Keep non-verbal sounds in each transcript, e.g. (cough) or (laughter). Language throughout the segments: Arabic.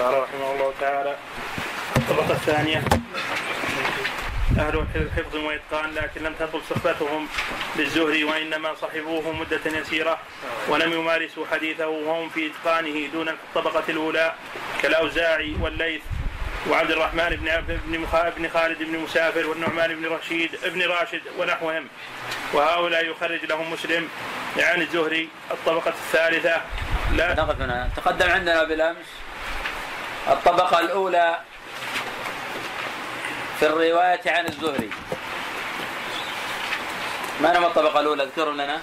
قال رحمه الله تعالى. الطبقة الثانية. أهل حفظ وإتقان لكن لم تطل صحبتهم للزهري وإنما صحبوه مدة يسيرة ولم يمارسوا حديثه وهم في إتقانه دون الطبقة الأولى كالأوزاعي والليث وعبد الرحمن بن بن خالد بن مسافر والنعمان بن رشيد بن راشد ونحوهم. وهؤلاء يخرج لهم مسلم عن الزهري الطبقة الثالثة. لا. تقدم عندنا بالأمس. الطبقة الأولى في الرواية عن الزهري. ما نوع الطبقة الأولى؟ اذكروا لنا.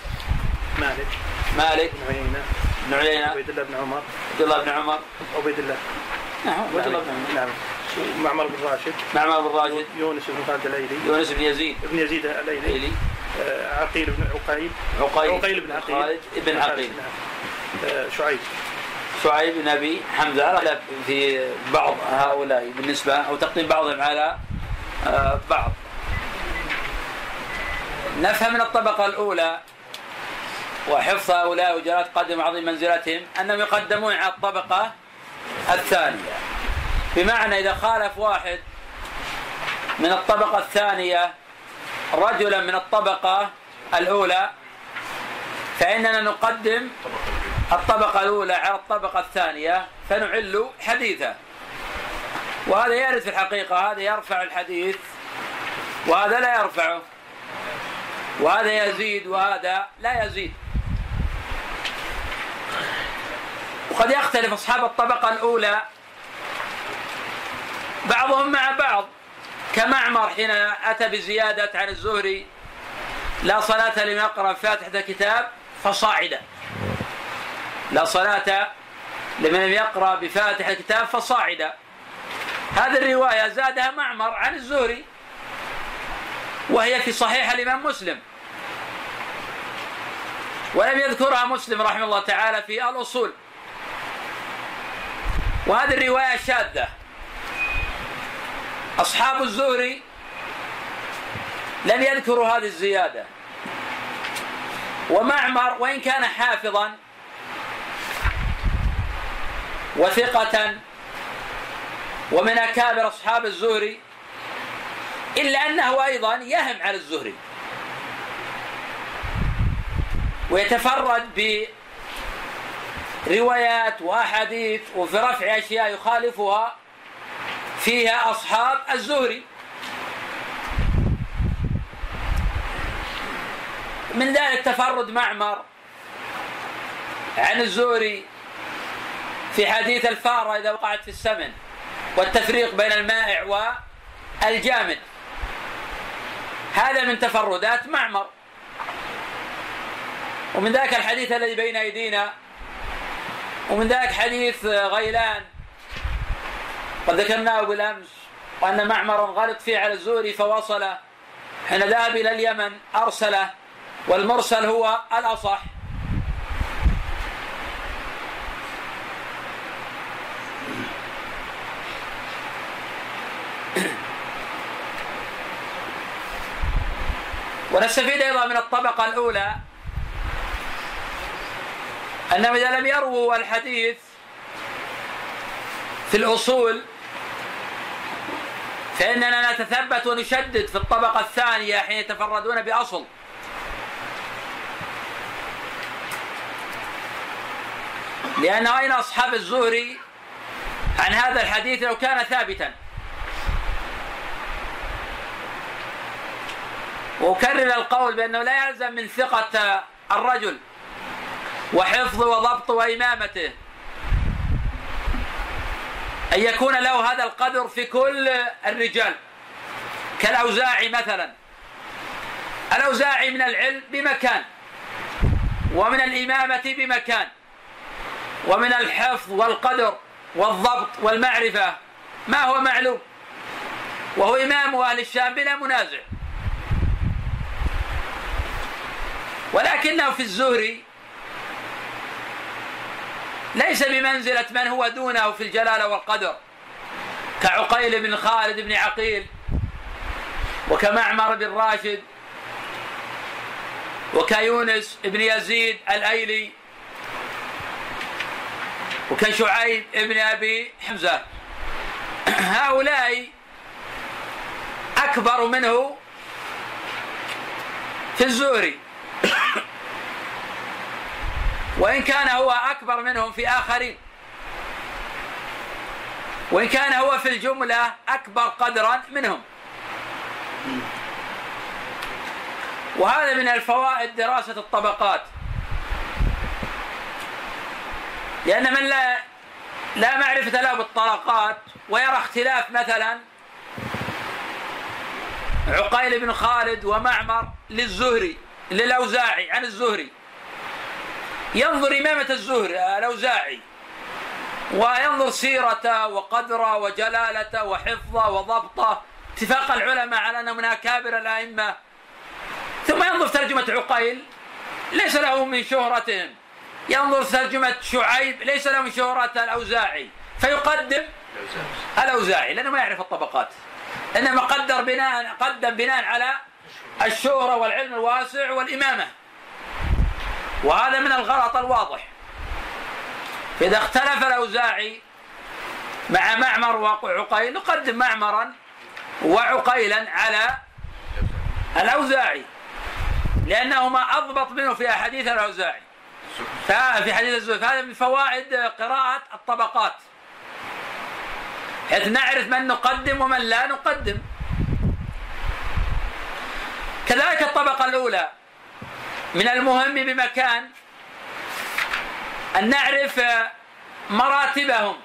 مالك. مالك. بن عيينة. بن عيينة عبيد الله بن عمر. عبد الله بن عمر. عبيد الله. نعم عبد الله بن عمر. نعم. معمر بن راشد. معمر بن راشد. يونس بن خالد الايلي يونس بن يزيد. ابن يزيد الايلي آه، عقيل بن عقيل. عقيل. عقيل بن عقيل. خالد بن عقيل. نعم. آه، شعيب. شعيب بن أبي حمزة في بعض هؤلاء بالنسبة أو تقديم بعضهم على آه، بعض. نفهم من الطبقة الأولى وحفظ هؤلاء وجلالة قدم عظيم منزلتهم أنهم يقدمون على الطبقة الثانية. بمعنى إذا خالف واحد من الطبقة الثانية رجلا من الطبقة الأولى فإننا نقدم الطبقة الأولى على الطبقة الثانية فنعل حديثه. وهذا يرد في الحقيقة هذا يرفع الحديث وهذا لا يرفعه. وهذا يزيد وهذا لا يزيد. وقد يختلف أصحاب الطبقة الأولى بعضهم مع بعض. كمعمر حين أتى بزيادة عن الزهري لا صلاة لمن يقرأ فاتحة الكتاب فصاعدا لا صلاة لمن لم يقرأ بفاتح الكتاب فصاعدا. هذه الرواية زادها معمر عن الزهري وهي في صحيح الإمام مسلم. ولم يذكرها مسلم رحمه الله تعالى في الأصول. وهذه الرواية شاذة. أصحاب الزهري لم يذكروا هذه الزيادة. ومعمر وإن كان حافظا وثقة ومن أكابر أصحاب الزهري إلا أنه أيضا يهم على الزهري ويتفرد بروايات وأحاديث وفي رفع أشياء يخالفها فيها أصحاب الزهري. من ذلك تفرد معمر عن الزهري في حديث الفارة إذا وقعت في السمن والتفريق بين المائع والجامد. هذا من تفردات معمر. ومن ذاك الحديث الذي بين أيدينا ومن ذاك حديث غيلان. قد ذكرناه بالأمس وأن معمرا غلط فيه على الزوري فوصله حين ذهب إلى اليمن أرسله والمرسل هو الأصح. ونستفيد أيضا من الطبقة الأولى. انهم إذا لم يرووا الحديث في الأصول فإننا نتثبت ونشدد في الطبقة الثانية حين يتفردون بأصل. لأن أين أصحاب الزهري عن هذا الحديث لو كان ثابتا؟ وأكرر القول بأنه لا يلزم من ثقة الرجل وحفظ وضبط وإمامته أن يكون له هذا القدر في كل الرجال. كالأوزاعي مثلا. الأوزاعي من العلم بمكان ومن الإمامة بمكان ومن الحفظ والقدر والضبط والمعرفة. ما هو معلوم؟ وهو إمام أهل الشام بلا منازع. ولكنه في الزهري. ليس بمنزلة من هو دونه في الجلالة والقدر كعقيل بن خالد بن عقيل وكمعمر بن راشد وكيونس بن يزيد الأيلي وكشعيب ابن أبي حمزة. (clears throat) هؤلاء أكبر منه في الزهري. وإن كان هو أكبر منهم في آخرين. وإن كان هو في الجملة أكبر قدرا منهم. وهذا من الفوائد دراسة الطبقات. لأن من لا لا معرفة له بالطبقات ويرى اختلاف مثلا عقيل بن خالد ومعمر للزهري للأوزاعي عن الزهري. ينظر إمامة الزهري الأوزاعي. وينظر سيرته وقدره وجلالته وحفظه وضبطه. اتفاق العلماء على أنه من أكابر الأئمة. ثم ينظر ترجمة عقيل ليس له من شهرتهم. ينظر ترجمة شعيب ليس له من شهرة الأوزاعي. فيقدم الأوزاعي لأنه ما يعرف الطبقات. إنما قدر بناء قدم بناء على الشهرة والعلم الواسع والإمامة. وهذا من الغلط الواضح. فإذا اختلف الأوزاعي مع معمر وعقيل نقدم معمرا وعقيلا على الأوزاعي لأنهما أضبط منه في أحاديث الأوزاعي. في حديث الزهري فهذا من فوائد قراءة الطبقات. حيث نعرف من نقدم ومن لا نقدم. كذلك الطبقة الأولى من المهم بمكان أن نعرف مراتبهم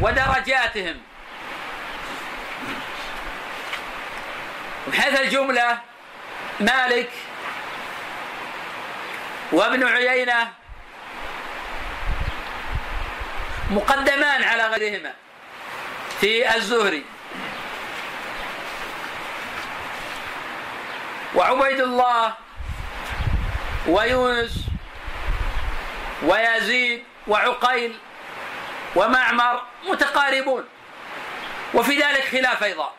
ودرجاتهم. من حيث الجملة مالك وابن عيينة مقدمان على غيرهما في الزهري. وعبيد الله ويونس ويزيد وعقيل ومعمر متقاربون. وفي ذلك خلاف أيضا.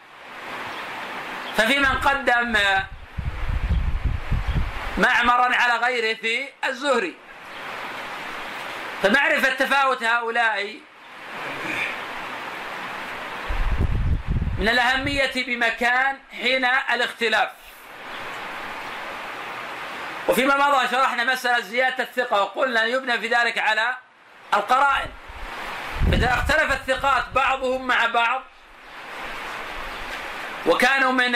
ففي من قدم معمرا على غيره في الزهري. فمعرفة تفاوت هؤلاء من الأهمية بمكان حين الاختلاف. وفيما مضى شرحنا مسألة زيادة الثقة وقلنا يبنى في ذلك على القرائن. إذا اختلف الثقات بعضهم مع بعض وكانوا من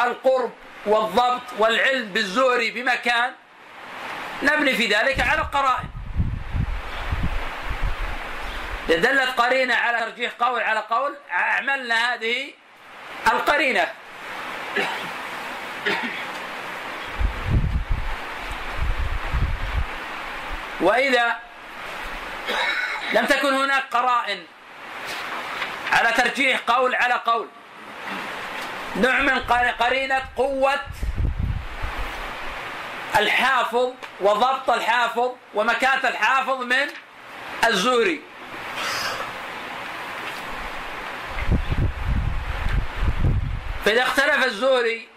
القرب والضبط والعلم بالزهري بمكان نبني في ذلك على القرائن. دلت قرينة على ترجيح قول على قول أعملنا هذه القرينة. وإذا لم تكن هناك قرائن على ترجيح قول على قول نوع من قرينة قوة الحافظ وضبط الحافظ ومكانة الحافظ من الزهري فإذا اختلف الزهري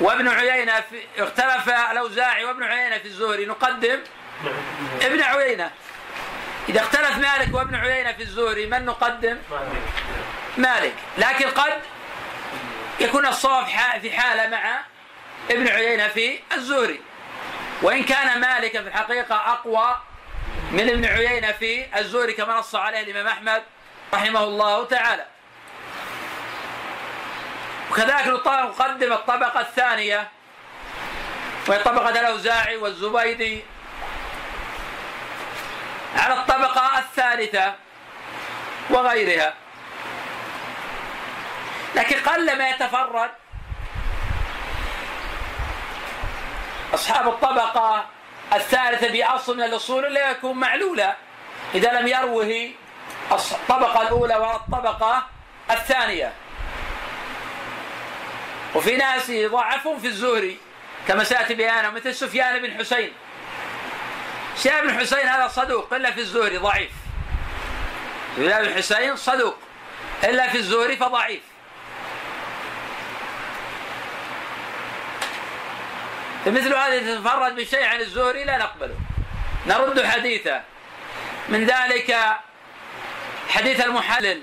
وابن عيينة في اختلف الأوزاعي وابن عيينة في الزهري نقدم ابن عيينة. إذا اختلف مالك وابن عيينة في الزهري من نقدم؟ مالك. لكن قد يكون الصواب في حالة مع ابن عيينة في الزهري. وإن كان مالك في الحقيقة أقوى من ابن عيينة في الزهري كما نص عليه الإمام أحمد رحمه الله تعالى. وكذلك نقدم الطبقة الثانية وهي طبقة الأوزاعي والزبيدي. على الطبقة الثالثة وغيرها. لكن قل ما يتفرد. أصحاب الطبقة الثالثة بأصل من الأصول لا يكون معلولا. إذا لم يروه الطبقة الأولى والطبقة الثانية. وفي ناس يضعفون في الزهري كما سيأتي بيانه مثل سفيان بن حسين. سفيان بن حسين هذا صدوق إلا في الزهري ضعيف. سفيان بن حسين صدوق إلا في الزهري فضعيف. فمثل هذا يتفرد بشيء عن الزهري لا نقبله. نرد حديثه. من ذلك حديث المحلل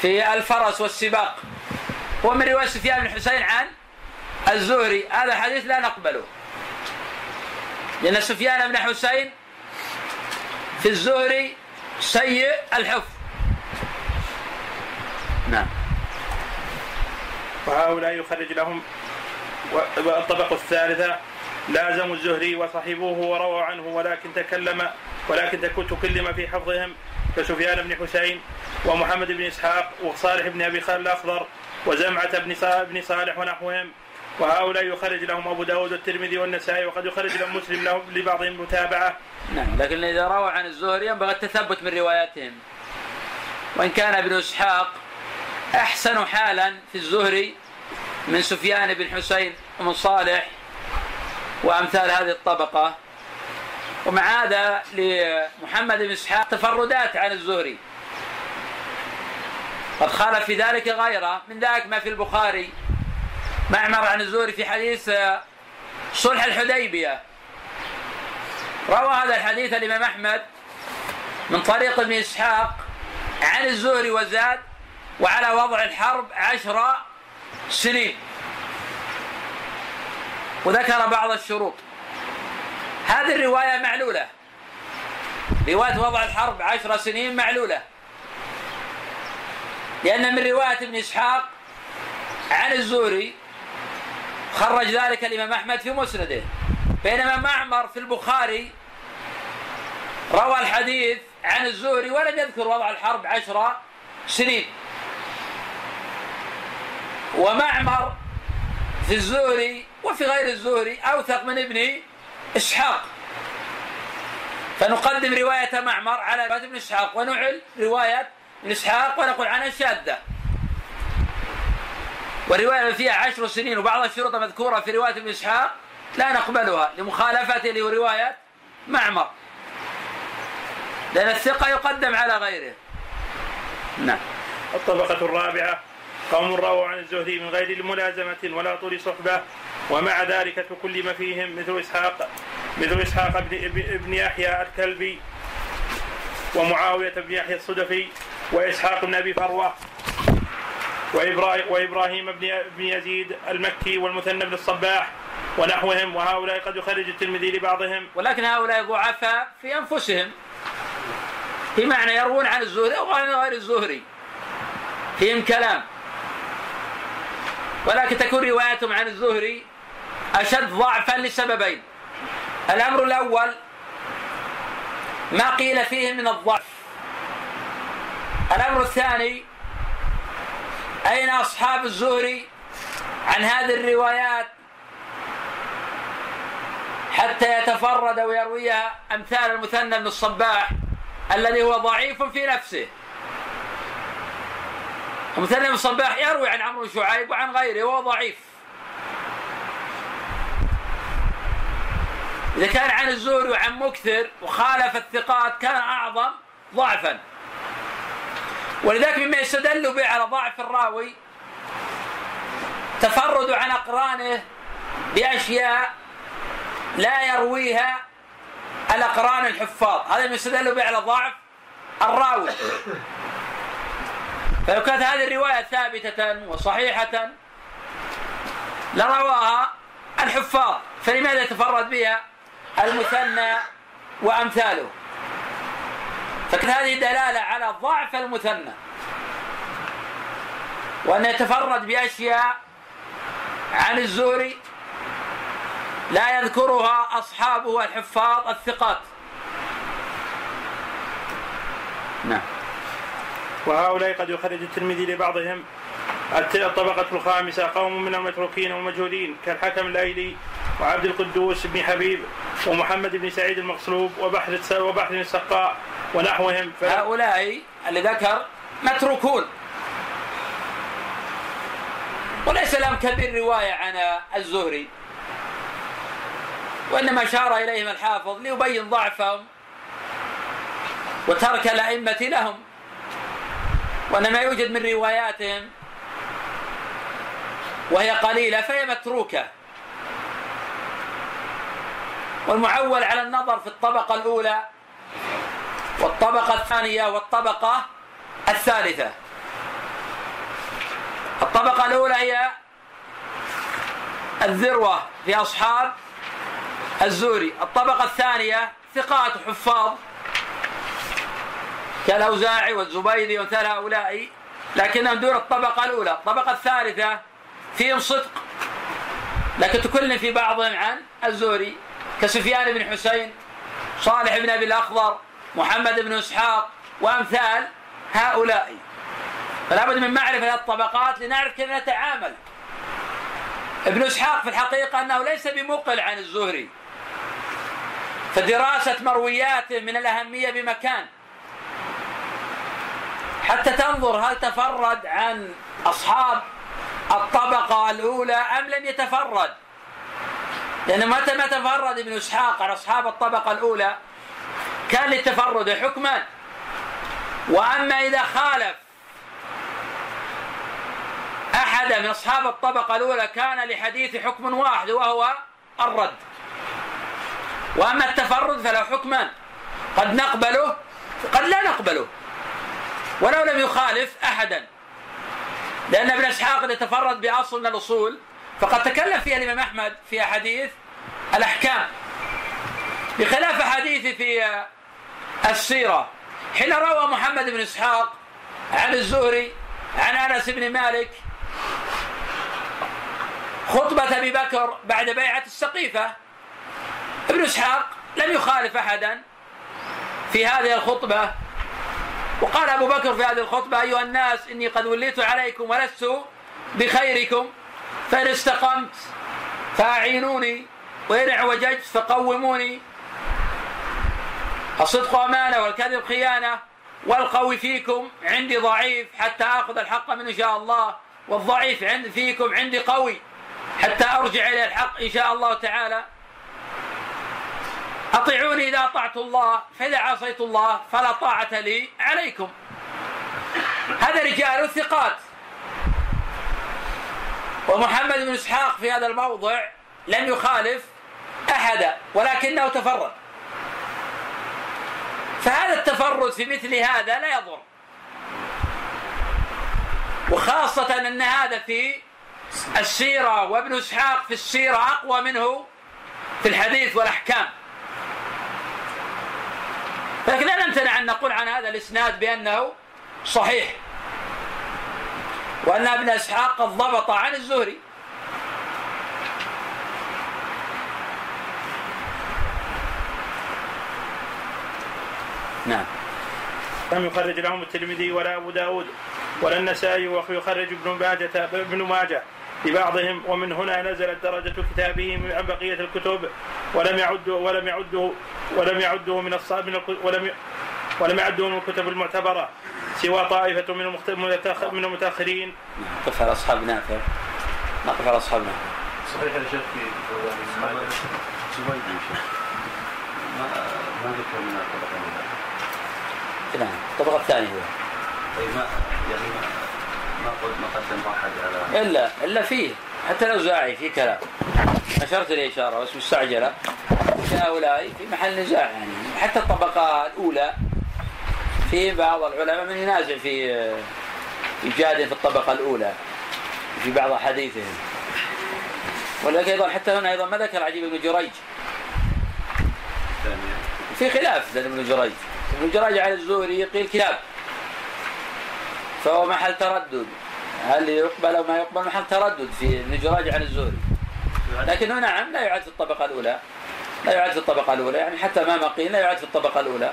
في الفرس والسباق. هو من رواية سفيان بن حسين عن الزهري هذا الحديث لا نقبله. لأن سفيان بن حسين في الزهري سيء الحفظ. نعم. وهؤلاء يخرج لهم والطبقة الثالثة لازموا الزهري وصحبوه ورووا عنه ولكن تكلم ولكن تكلم في حفظهم كسفيان بن حسين ومحمد بن إسحاق وصالح بن أبي خالد الأخضر وزمعة بن صالح ونحوهم. وهؤلاء يخرج لهم أبو داود والترمذي والنسائي وقد يخرج لهم مسلم لهم لبعضهم متابعة. نعم لكن إذا روى عن الزهري ينبغي التثبت من رواياتهم. وإن كان ابن إسحاق أحسن حالا في الزهري من سفيان بن حسين ومن صالح وأمثال هذه الطبقة ومع هذا لمحمد بن إسحاق تفردات عن الزهري قد خالف في ذلك غيره من ذلك ما في البخاري معمر عن الزهري في حديث صلح الحديبية. روى هذا الحديث الإمام أحمد من طريق ابن إسحاق عن الزهري وزاد وعلى وضع الحرب عشر سنين. وذكر بعض الشروط. هذه الرواية معلولة. رواية وضع الحرب عشر سنين معلولة. لأن من رواية ابن إسحاق عن الزهري خرج ذلك الإمام أحمد في مسنده. بينما معمر في البخاري روى الحديث عن الزهري ولم يذكر وضع الحرب عشر سنين. ومعمر في الزهري وفي غير الزهري أوثق من ابن إسحاق. فنقدم رواية معمر على رواية ابن إسحاق ونعل رواية ابن إسحاق ونقول عنها شاذة والرواية فيها عشر سنين وبعض الشروط مذكورة في رواية ابن إسحاق لا نقبلها لمخالفته لرواية معمر. لأن الثقة يقدم على غيره. نعم. الطبقة الرابعة قوم رووا عن الزهري من غير ملازمة ولا طول صحبة ومع ذلك تكلم فيهم مثل إسحاق مثل إسحاق بن, يحيى الكلبي ومعاوية بن يحيى الصدفي وإسحاق بن أبي فروة وإبراهيم بن يزيد المكي والمثنى بن الصباح ونحوهم وهؤلاء قد يخرج الترمذي لبعضهم. ولكن هؤلاء ضعفاء في أنفسهم. بمعنى يروون عن الزهري أو عن غير الزهري. فيهم كلام. ولكن تكون روايتهم عن الزهري أشد ضعفا لسببين. الأمر الأول ما قيل فيه من الضعف. الأمر الثاني أين أصحاب الزهري عن هذه الروايات حتى يتفرد ويرويها أمثال المثنى بن الصباح الذي هو ضعيف في نفسه؟ المثنى بن الصباح يروي عن عمرو شعيب وعن غيره وهو ضعيف. إذا كان عن الزهري وعن مكثر وخالف الثقات كان أعظم ضعفا. ولذلك مما يستدل به على ضعف الراوي تفرد عن أقرانه بأشياء لا يرويها الأقران الحفاظ. هذا يستدل به على ضعف الراوي. فلو كانت هذه الرواية ثابتة وصحيحة لرواها الحفاظ. فلماذا يتفرد بها المثنى وأمثاله؟ فكانت هذه دلالة على ضعف المثنى. وأن يتفرد بأشياء عن الزهري لا يذكرها أصحابه الحفاظ الثقات. نعم. وهؤلاء قد يخرج الترمذي لبعضهم الطبقة الخامسة قوم من المتروكين والمجهولين كالحكم الأيلي وعبد القدوس بن حبيب ومحمد بن سعيد المقصلوب وبحر وبحر السقاء ونحوهم. ف... هؤلاء اللي ذكر متروكون. وليس لهم كبير رواية عن الزهري وإنما أشار إليهم الحافظ ليبين ضعفهم وترك الأئمة لهم. وإنما يوجد من رواياتهم وهي قليلة فهي متروكة. والمعول على النظر في الطبقة الأولى والطبقة الثانية والطبقة الثالثة. الطبقة الأولى هي الذروة في أصحاب الزوري. الطبقة الثانية ثقات حفاظ كالأوزاعي والزبيدي وامثال هؤلاء لكنهم دون الطبقة الأولى. الطبقة الثالثة فيهم صدق لكن تكلم في بعضهم عن الزوري. كسفيان بن حسين صالح بن أبي الأخضر محمد بن إسحاق وأمثال هؤلاء. فلا بد من معرفة الطبقات لنعرف كيف نتعامل. ابن إسحاق في الحقيقة أنه ليس بمقل عن الزهري. فدراسة مروياته من الأهمية بمكان. حتى تنظر هل تفرد عن أصحاب الطبقة الأولى أم لم يتفرد. لأن متى ما تفرد ابن إسحاق عن أصحاب الطبقة الأولى؟ كان للتفرد حكما. وأما إذا خالف أحد من أصحاب الطبقة الأولى كان لحديث حكم واحد وهو الرد. وأما التفرد فله حكمان قد نقبله قد لا نقبله. ولو لم يخالف أحدا. لأن ابن إسحاق إذا تفرد بأصل من الأصول فقد تكلم فيها الإمام أحمد في أحاديث الأحكام بخلاف أحاديث في السيرة. حين روى محمد بن إسحاق عن الزهري عن أنس بن مالك خطبة أبي بكر بعد بيعة السقيفة ابن إسحاق لم يخالف أحدا في هذه الخطبة. وقال أبو بكر في هذه الخطبة أيها الناس إني قد وليت عليكم ولست بخيركم. فإن استقمت فأعينوني وإن اعوججت فقوموني. الصدق أمانة والكذب خيانة والقوي فيكم عندي ضعيف حتى آخذ الحق منه إن شاء الله والضعيف عند فيكم عندي قوي حتى أرجع إلى الحق إن شاء الله تعالى. أطيعوني إذا أطعت الله فإذا عصيت الله فلا طاعة لي عليكم. هذا رجال ثقات. ومحمد بن إسحاق في هذا الموضع لم يخالف أحدا ولكنه تفرد. فهذا التفرد في مثل هذا لا يضر. وخاصة أن هذا في السيرة وابن إسحاق في السيرة أقوى منه في الحديث والأحكام. لكن لا نمتنع أن نقول عن هذا الإسناد بأنه صحيح. وأن ابن إسحاق قد ضبط عن الزهري. نعم. لم يخرج لهم الترمذي ولا أبو داود ولا النسائي ويخرج ابن ماجه ابن ماجة لبعضهم ومن هنا نزلت درجة كتابه عن بقية الكتب ولم يعده ولم يعده ولم يعده من الصاب ولم ولم يعده من الكتب المعتبرة. سوى طائفة من من المتأخرين. نقف على أصحاب نافع. نقف على أصحاب نافع. صحيح يا شيخ في سويد ما ما ذكر من الطبقة نعم الطبقة الثانية هو. أي ما يعني ما ما ما قدم واحد على الا إلا فيه. حتى لو زاعي في كلام. أشرت لي إشارة بس مستعجلة. في هؤلاء في محل نزاع يعني. حتى الطبقة الأولى في بعض العلماء من ينازع في إيجاد في الطبقة الأولى في بعض احاديثهم ولكن أيضا حتى هنا أيضا ما ذكر عجيب بن جريج. في خلاف لدى ابن جريج. ابن جريج على الزهري قيل كتاب فهو محل تردد. هل يقبل أو ما يقبل؟ محل تردد في ابن جريج عن الزهري. لكنه نعم لا يعد في الطبقة الأولى. لا يعد في الطبقة الأولى يعني حتى ما قيل لا يعد في الطبقة الأولى.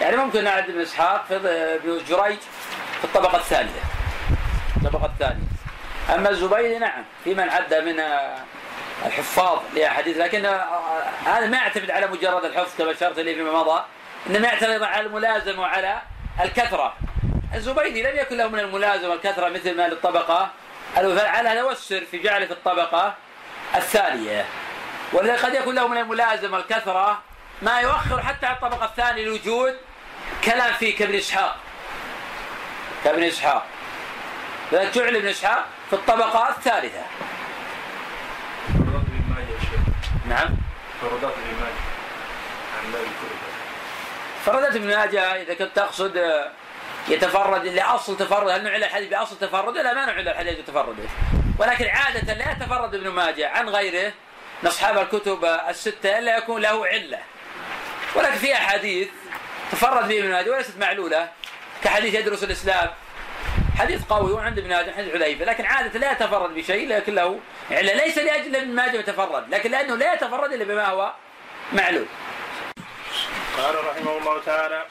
يعني ممكن نعد ابن إسحاق في جريج في الطبقة الثانية. الطبقة الثانية. أما الزبيدي نعم في من عد من الحفاظ لأحاديث لكن هذا ما يعتمد على مجرد الحفظ كما اشرت اليه فيما مضى انما يعتمد على الملازمة وعلى الكثرة. الزبيدي لم يكن له من الملازمة الكثرة مثل ما للطبقة على هذا وسر في جعله في الطبقة الثانية. ولا قد يكون له من الملازمة الكثرة ما يؤخر حتى على الطبقة الثانية لوجود كلام فيه كابن إسحاق. كابن إسحاق. لذلك جعل ابن إسحاق في الطبقة الثالثة. نعم. نعم فرودات الإيمان فردت ابن ماجه إذا كنت تقصد يتفرد لاصل تفرد هل نعل الحديث بأصل تفرد لا ما نعل الحديث بتفرده. ولكن عادة لا يتفرد ابن ماجه عن غيره. من اصحاب الكتب الستة ألا يكون له علة. ولكن في أحاديث تفرد به ابن ماجه وليست معلولة كحديث يدرس الإسلام. حديث قوي وعند ابن ماجه حديث حذيفة لكن عادة لا يتفرد بشيء لكن له علة. ليس لأجل ابن ماجه يتفرد لكن لأنه لا يتفرد إلا بما هو معلول. قال رحمه الله تعالى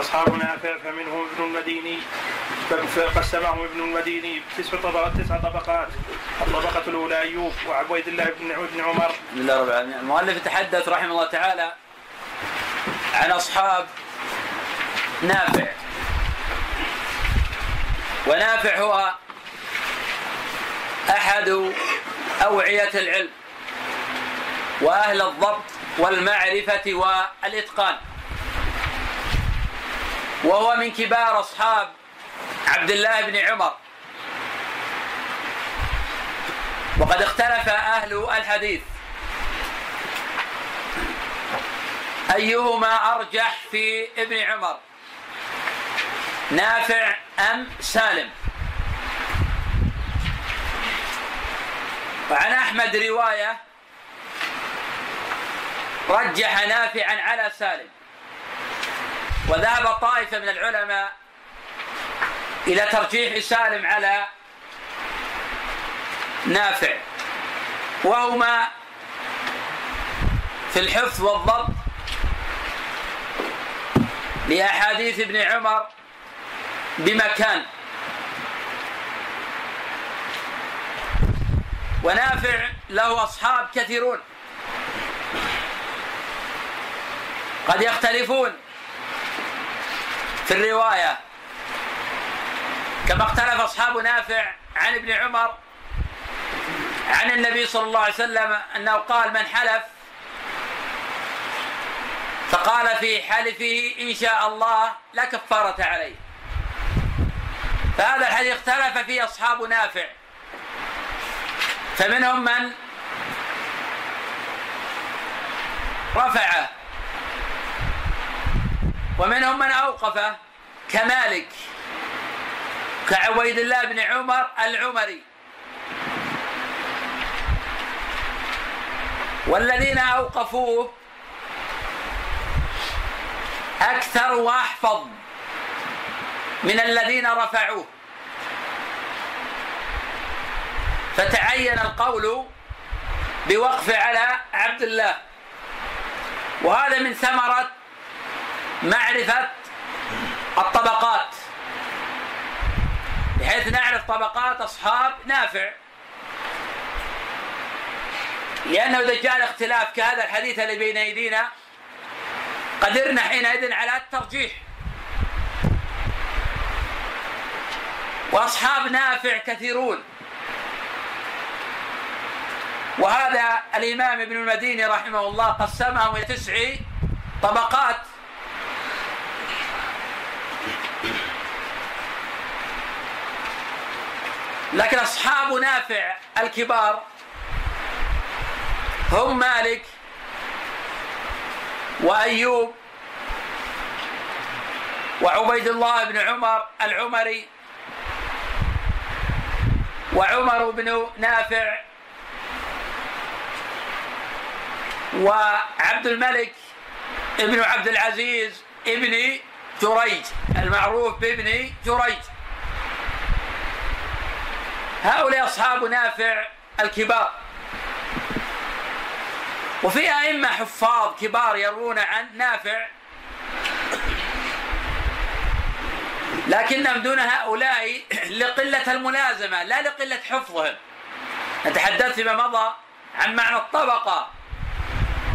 أصحاب نافع فمنهم ابن المديني قسمهم ابن المديني تسع طبقات تسع طبقات. الطبقة الأولى أيوب وعبيد الله بن بن عمر. بسم الله رب العالمين المؤلف يتحدث رحمه الله تعالى عن أصحاب نافع. ونافع هو أحد أوعية العلم وأهل الضبط والمعرفة والإتقان. وهو من كبار أصحاب عبد الله بن عمر. وقد اختلف أهل الحديث. أيهما أرجح في ابن عمر؟ نافع أم سالم؟ وعن أحمد رواية رجح نافعا على سالم. وذهب طائفة من العلماء إلى ترجيح سالم على نافع. وهما في الحفظ والضبط لأحاديث ابن عمر بمكان. ونافع له أصحاب كثيرون. قد يختلفون. في الرواية. كما اختلف أصحاب نافع عن ابن عمر عن النبي صلى الله عليه وسلم أنه قال من حلف؟ فقال في حلفه إن شاء الله لا كفارة عليه. فهذا الحديث اختلف فيه أصحاب نافع. فمنهم من رفعه. ومنهم من أوقفه كمالك كعبيد الله بن عمر العمري. والذين أوقفوه أكثر وأحفظ من الذين رفعوه. فتعين القول بوقف على عبد الله. وهذا من ثمرة معرفة الطبقات. بحيث نعرف طبقات أصحاب نافع. لأنه إذا جاء الاختلاف كهذا الحديث اللي بين أيدينا قدرنا حينئذ على الترجيح. وأصحاب نافع كثيرون. وهذا الإمام ابن المديني رحمه الله قسمهم إلى تسع طبقات. لكن أصحاب نافع الكبار هم مالك وأيوب وعبيد الله بن عمر العمري وعمر بن نافع وعبد الملك ابن عبد العزيز ابن جريج المعروف بابن جريج هؤلاء أصحاب نافع الكبار. وفي أئمة حفاظ كبار يروون عن نافع. لكنهم دون هؤلاء لقلة الملازمة لا لقلة حفظهم. نتحدث فيما مضى عن معنى الطبقة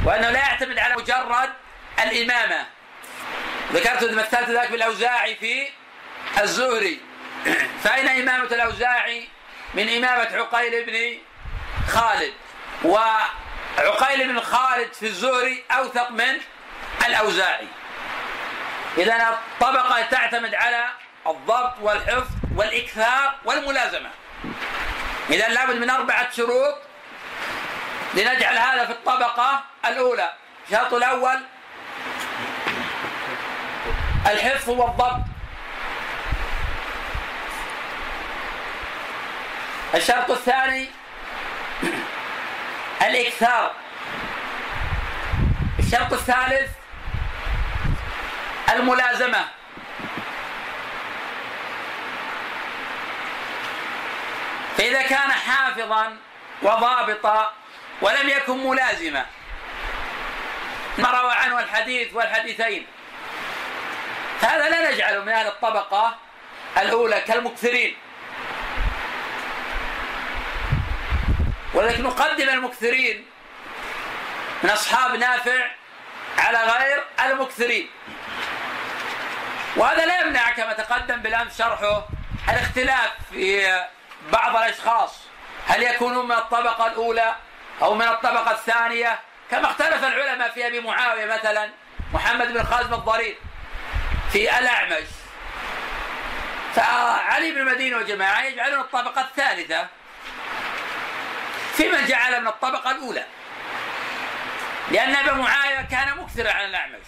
وأنه لا يعتمد على مجرد الإمامة. ذكرت مثلت ذلك بالأوزاعي في الزهري. فأين إمامة الأوزاعي؟ من إمامة عقيل بن خالد وعقيل بن خالد في الزهري أوثق من الأوزاعي. إذا الطبقة تعتمد على الضبط والحفظ والإكثار والملازمة. إذا لابد من أربعة شروط لنجعل هذا في الطبقة الأولى. الشرط الأول الحفظ والضبط. الشرط الثاني (clears throat) الإكثار. الشرط الثالث الملازمة. فإذا كان حافظا وضابطا ولم يكن ملازما. ما روى عنه الحديث والحديثين. هذا لا نجعله من أهل الطبقة الأولى كالمكثرين. ولكن نقدم المكثرين من أصحاب نافع على غير المكثرين. وهذا لا يمنع كما تقدم بالأمس شرحه الاختلاف في بعض الأشخاص. هل يكونون من الطبقة الأولى أو من الطبقة الثانية؟ كما اختلف العلماء في أبي معاوية مثلا محمد بن خازم الضرير في الأعمش. فعلي بن المدينة وجماعة يجعلون الطبقة الثالثة. في من جعل من الطبقة الأولى. لأن أبا معاوية كان مكثرا عن الأعمش.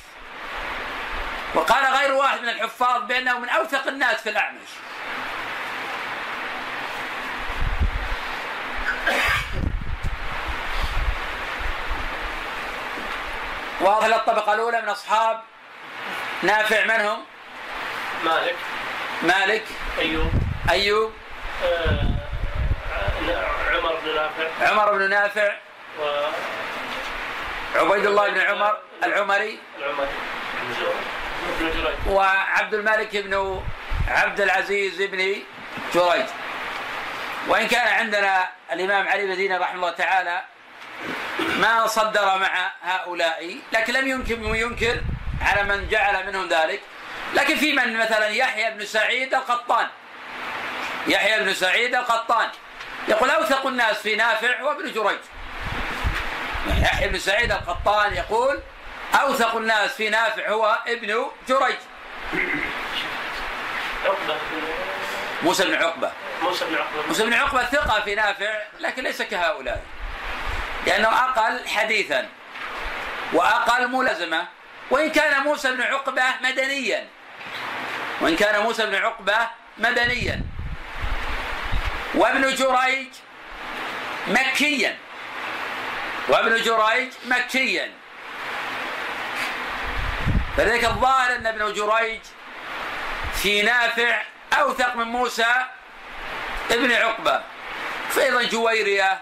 وقال غير واحد من الحفاظ بأنه من أوثق الناس في الأعمش. واضح الطبقة الأولى من أصحاب نافع من هم؟ مالك. مالك. أيوب. أيوب. آه، بن نافع. عمر بن نافع. و عبيد الله بن عمر العمري. العمري. وعبد الملك بن عبد العزيز بن جريج. وإن كان عندنا الإمام علي بن دينار رحمه الله تعالى ما صدر مع هؤلاء لكن لم يمكن ينكر على من جعل منهم ذلك. لكن في من؟ مثلا يحيى بن سعيد القطان. يحيى بن سعيد القطان. يقول أوثق الناس في نافع هو ابن جريج. يحيى بن سعيد القطان يقول أوثق الناس في نافع هو ابن جريج. عقبة موسى بن عقبة. موسى بن عقبة. موسى بن عقبة ثقة في نافع لكن ليس كهؤلاء. لأنه أقل حديثا وأقل ملازمة. وإن كان موسى بن عقبة مدنيا. وإن كان موسى بن عقبة مدنيا. وابن جريج مكيا. وابن جريج مكيا. فذلك الظاهر أن ابن جريج في نافع أوثق من موسى ابن عقبة. في أيضا جويرية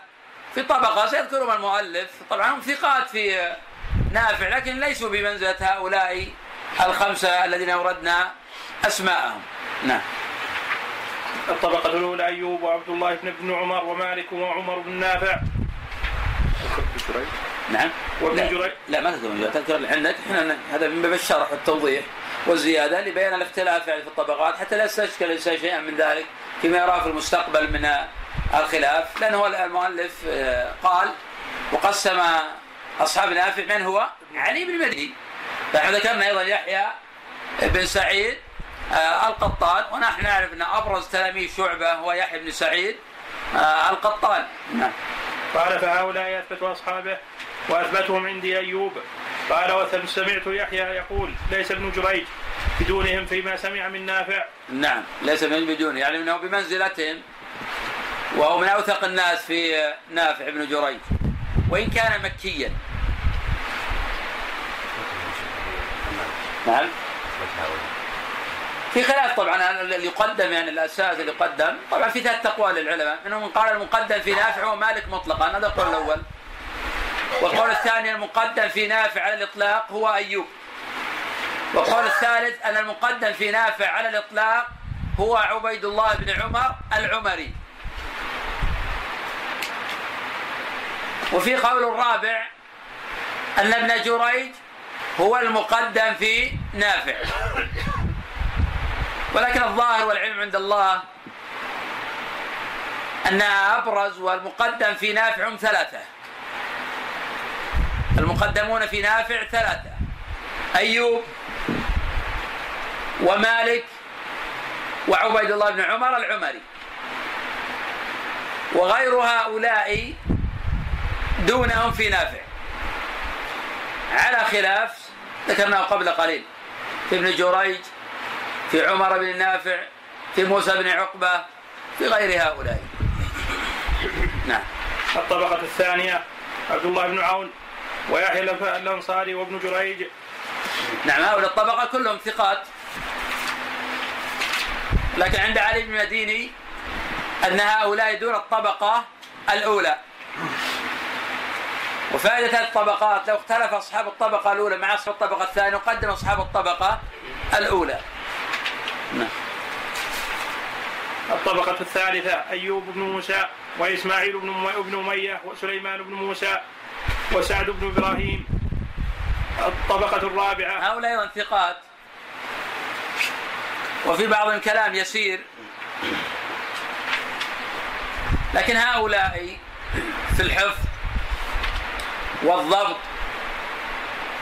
في طبقة سيذكرهم المؤلف. طبعا هم ثقات في نافع لكن ليسوا بمنزلة هؤلاء الخمسة الذين أوردنا أسماءهم. نعم. الطبقة الأولى أيوب وعبد الله بن ابن عمر ومالك وعمر بن نافع. نعم. وابن لا, جريج. لا ما تذكر تذكر عندك إحنا هذا من باب الشرح والتوضيح والزيادة لبيان الاختلاف يعني في الطبقات حتى لا يستشكل الإنسان شيئا من ذلك فيما يراه في المستقبل من الخلاف. لأنه المؤلف آه، قال وقسم أصحاب نافع من هو؟ علي بن المديني فنحن ذكرنا أيضا يحيى بن سعيد القطان ونحن نعرف أن أبرز تلاميذ شعبة هو يحيى بن سعيد آه، القطان. نعم. قال فهؤلاء أثبتوا أصحابه وأثبتهم عندي أيوب. قال وسمعت يحيى يقول ليس ابن جريج بدونهم فيما سمع من نافع. نعم ليس من بدون يعني إنه بمنزلتهم وهو من أوثق الناس في نافع بن جريج. وإن كان مكيا. نعم. في خلاف طبعا اللي يقدم يعني الاساس اللي يقدم. طبعا في ثلاث اقوال للعلماء. منهم من قال المقدم في نافع هو مالك مطلقا. هذا القول الأول. والقول الثاني المقدم في نافع على الإطلاق هو أيوب. والقول الثالث أن المقدم في نافع على الإطلاق هو عبيد الله بن عمر العمري. وفي قول الرابع أن ابن جريج هو المقدم في نافع. ولكن الظاهر والعلم عند الله أن أبرز والمقدم في نافع ثلاثة. المقدمون في نافع ثلاثة. أيوب ومالك وعبيد الله بن عمر العمري. وغير هؤلاء دونهم في نافع. على خلاف ذكرناه قبل قليل. في ابن جريج في عمر بن نافع في موسى بن عقبة في غير هؤلاء. نعم. الطبقة الثانية عبد الله بن عون ويحيى الأنصاري وابن جريج. نعم هؤلاء الطبقة كلهم ثقات. لكن عند علي بن المديني أن هؤلاء دون الطبقة الأولى. وفائدة هذه الطبقات لو اختلف أصحاب الطبقة الأولى مع أصحاب الطبقة الثانية نقدم أصحاب الطبقة الأولى. نعم. الطبقة الثالثة أيوب بن موسى وإسماعيل بن أمية وسليمان بن موسى وسعد بن إبراهيم. الطبقة الرابعة. هؤلاء أيضا ثقات وفي بعض الكلام يسير. لكن هؤلاء في الحفظ والضبط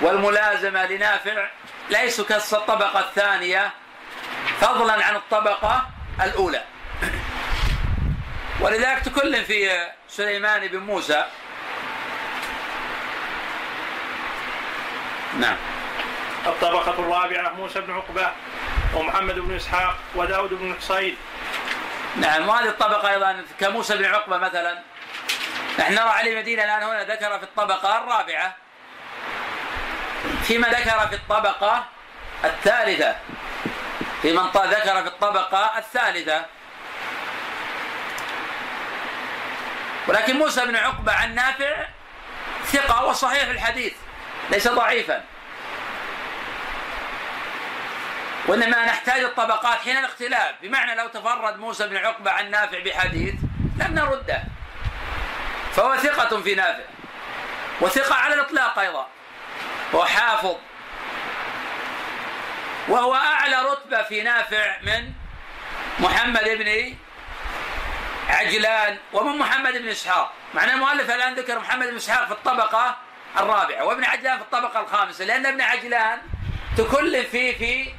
والملازمة لنافع ليسوا كالطبقة الثانية. فضلا عن الطبقة الأولى. ولذلك تكلم في سليمان بن موسى. نعم. الطبقة الرابعة موسى بن عقبة ومحمد بن إسحاق وداود بن حصين نعم وهذه الطبقة أيضا كموسى بن عقبة مثلا. نحن نرى علي مدينة الآن هنا ذكر في الطبقة الرابعة. فيما ذكر في الطبقة الثالثة. في من ذكر في الطبقة الثالثة. ولكن موسى بن عقبة عن نافع ثقة وصحيح الحديث ليس ضعيفا. وإنما نحتاج الطبقات حين الاختلاف. بمعنى لو تفرد موسى بن عقبة عن نافع بحديث لم نرده. فهو ثقة في نافع وثقة على الإطلاق أيضا. هو حافظ وهو أعلى رتبة في نافع من محمد بن عجلان ومن محمد بن إسحاق. معنى المؤلف الآن ذكر محمد بن إسحاق في الطبقة الرابعة وابن عجلان في الطبقة الخامسة لأن ابن عجلان تكلف فيه في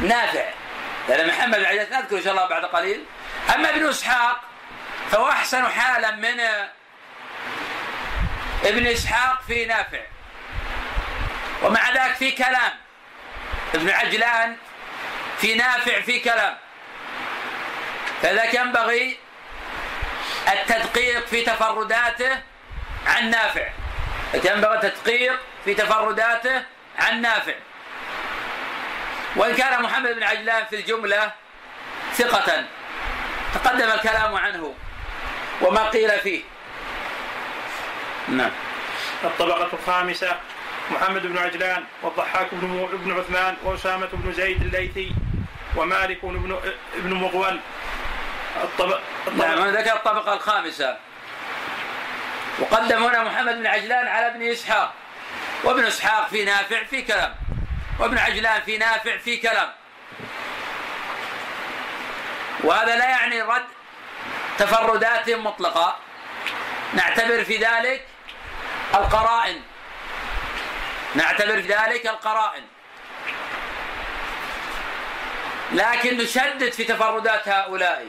نافع. لأن محمد بن عجلان نذكر إن شاء الله بعد قليل. أما ابن إسحاق فهو أحسن حالا من ابن إسحاق في نافع. ومع ذلك في كلام. ابن عجلان في نافع في كلام. فذلك ينبغي التدقيق في تفرداته عن نافع. ينبغي التدقيق في تفرداته عن نافع. وإن كان محمد بن عجلان في الجملة ثقة تقدم الكلام عنه وما قيل فيه. نعم. الطبقة الخامسة محمد بن عجلان والضحاك بن عثمان وأسامة بن زيد الليثي ومالك بن ابن مغول. الطبق نعم ذكر الطبقة الخامسة. وقدم هنا محمد بن عجلان على ابن إسحاق. وابن إسحاق في نافع في كلام وابن عجلان في نافع في كلام وهذا لا يعني رد تفردات مطلقة. نعتبر في ذلك القرائن. نعتبر ذلك القرائن. لكن نشدد في تفردات هؤلاء.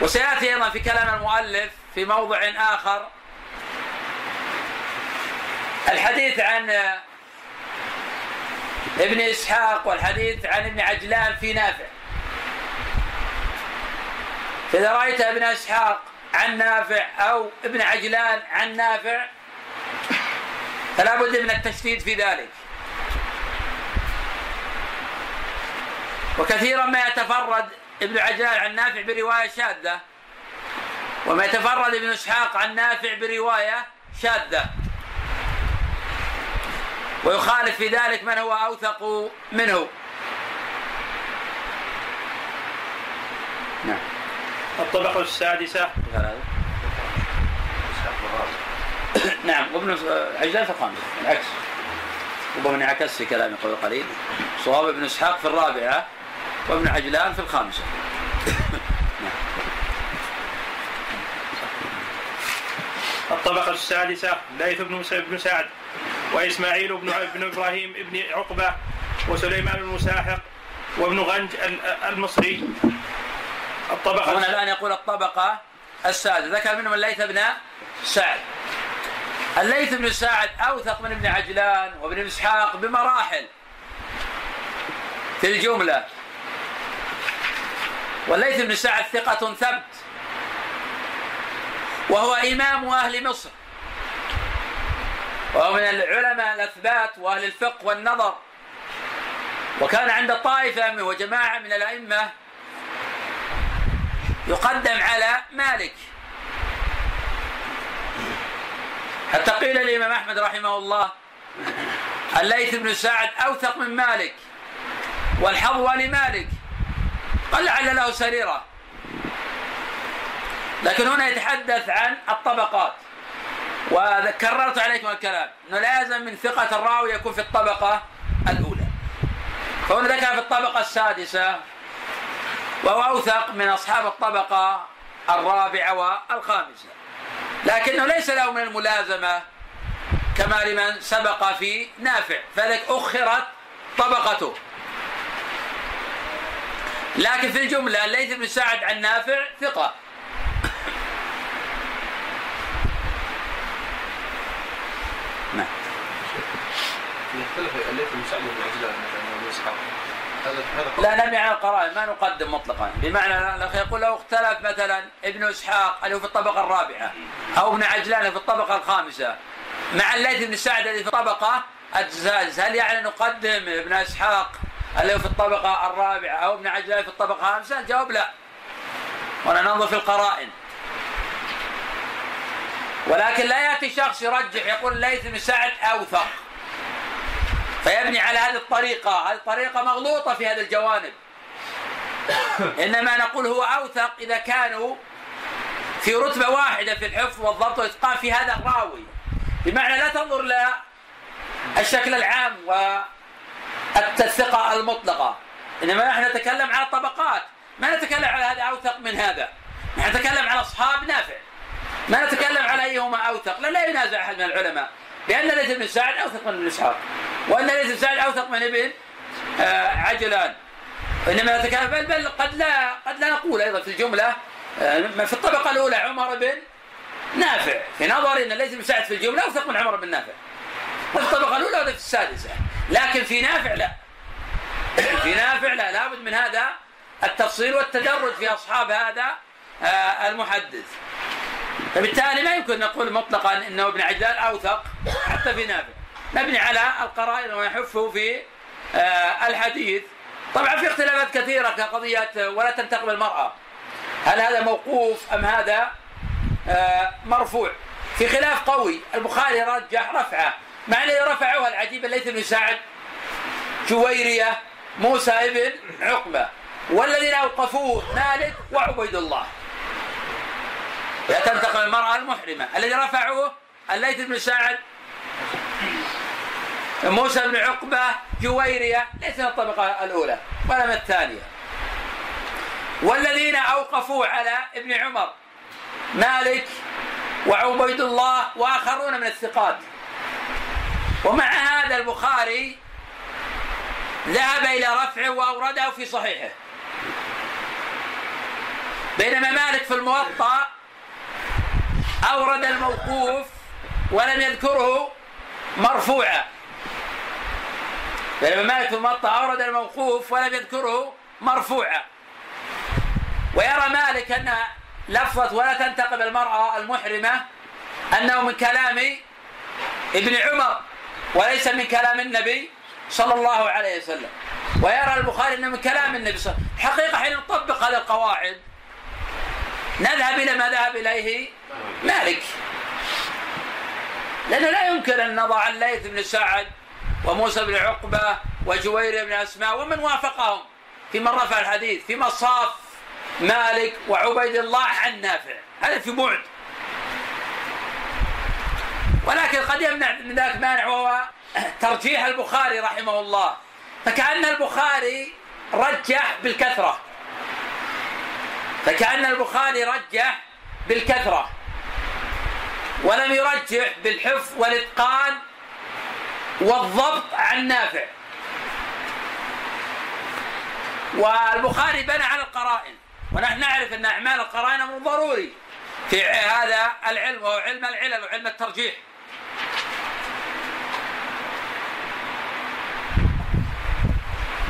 وسيأتي أيضا في كلام المؤلف في موضع آخر. الحديث عن ابن إسحاق والحديث عن ابن عجلان في نافع. فإذا رأيت ابن إسحاق عن نافع أو ابن عجلان عن نافع فلا بد من التشديد في ذلك. وكثيرا ما يتفرد ابن عجلان عن نافع برواية شاذة وما يتفرد ابن إسحاق عن نافع برواية شاذة. ويخالف في ذلك من هو أوثق منه. نعم. الطبقة السادسة. (coughs) نعم وابن عجلان في الخامسة العكس. ربما انعكس في كلامي قبل قليل. صواب ابن إسحاق في الرابعة وابن عجلان في الخامسة. (coughs) الطبقة السادسة ليث بن بن سعد وإسماعيل بن ابن إبراهيم بن عقبة وسليمان المساحق وابن غنج المصري. الطبقة هنا الآن يقول الطبقة السادسة ذكر منهم الليث بن سعد. الليث بن سعد أوثق من ابن عجلان وابن إسحاق بمراحل. في الجملة. والليث بن سعد ثقة ثبت. وهو إمام أهل مصر. وهو من العلماء الأثبات وأهل الفقه والنظر. وكان عند طائفة وجماعة من الأئمة يقدم على مالك. حتى قيل الإمام أحمد رحمه الله الليث بن سعد أوثق من مالك والحظوة لمالك قال لعل له سريرة. لكن هنا يتحدث عن الطبقات وكررت عليكم الكلام إنه لازم من ثقة الراوي يكون في الطبقة الأولى. فهنا ذكر في الطبقة السادسة وهو أوثق من أصحاب الطبقة الرابعة والخامسة. لكنه ليس له من الملازمة كما لمن سبق في نافع فلذلك أخرت طبقته. لكن في الجملة الليث بن سعد عن نافع ثقة. نعم. يختلف الليث بن سعد بن عجلان مثلا لا نبني على القرائن ما نقدم مطلقا. بمعنى الاخ يقول لو اختلف مثلا ابن إسحاق اللي هو في الطبقة الرابعة أو ابن عجلان في الطبقة الخامسة مع الليث بن سعد الذي في الطبقة السادسة هل يعني نقدم ابن إسحاق اللي هو في الطبقة الرابعة أو ابن عجلان في الطبقة الخامسة؟ الجواب لا. وأنا ننظر في القرائن. ولكن لا يأتي شخص يرجح يقول الليث بن سعد أوثق. فيبني على هذه الطريقة. هذه الطريقة مغلوطة في هذه الجوانب. (coughs) إنما نقول هو أوثق إذا كانوا في رتبة واحدة في الحفظ والضبط والإتقان في هذا الراوي. بمعنى لا تنظر إلى الشكل العام والثقة المطلقة. إنما نحن نتكلم على الطبقات ما نتكلم على هذا أوثق من هذا. نحن نتكلم على أصحاب نافع. ما نتكلم على أيهما أوثق. لا, لا ينازع أحد من العلماء. لأن ليث بن سعد أوثق من ابن إسحاق. وأن ليث بن سعد أوثق من ابن آه عجلان. إنما نتكلم بل, بل قد لا قد لا نقول أيضا في الجملة آه في الطبقة الأولى عمر بن نافع. في نظري أن ليث بن سعد في الجملة أوثق من عمر بن نافع. في الطبقة الأولى وفي السادسة. لكن في نافع لا. في نافع لا. لابد من هذا التفصيل والتدرج في أصحاب هذا آه المحدث. فبالتالي ما يمكن نقول مطلقا إنه ابن عجلان اوثق حتى في نافع نبني على القرائن ويحفه في آه الحديث. طبعا في اختلافات كثيرة كقضية ولا تنتقم المرأة. هل هذا موقوف أم هذا آه مرفوع؟ في خلاف قوي. البخاري رجح رفعه مع الذي رفعه العجيب الليث بن سعد جويرية موسى ابن عقبة. والذين أوقفوه مالك وعبيد الله. لا تنتقم المرأة المحرمة. الذي رفعوه الليث بن سعد. موسى بن عقبة جويرية ليس من الطبقة الأولى ولا من الثانية. والذين أوقفوا على ابن عمر مالك وعبيد الله وآخرون من الثقات. ومع هذا البخاري ذهب إلى رفعه وأورده في صحيحه. بينما مالك في الموطأ أورد الموقوف ولم يذكره مرفوعا. بينما مالك في الموطأ أورد الموقوف ولم يذكره مرفوعا. ويرى مالك أن لفظة ولا تنتقب المرأة المحرمة أنه من كلام ابن عمر وليس من كلام النبي صلى الله عليه وسلم. ويرى البخاري أنه من كلام النبي صلى الله عليه وسلم. الحقيقة حين نطبق هذه القواعد نذهب إلى ما ذهب إليه مالك. لأنه لا يمكن أن نضع الليث بن سعد وموسى بن عقبة وجوير بن أسماء ومن وافقهم. في من رفع الحديث في مصاف مالك وعبيد الله عن نافع. هذا في بعد. ولكن قد يمنع من ذلك مانع وهو ترجيح البخاري رحمه الله. فكأن البخاري رجح بالكثرة. فكأن البخاري رجح بالكثرة ولم يرجح بالحفظ والإتقان والضبط عن نافع. والبخاري بنى على القرائن ونحن نعرف أن أعمال القرائن أمر ضروري في هذا العلم وهو علم العلل وعلم الترجيح.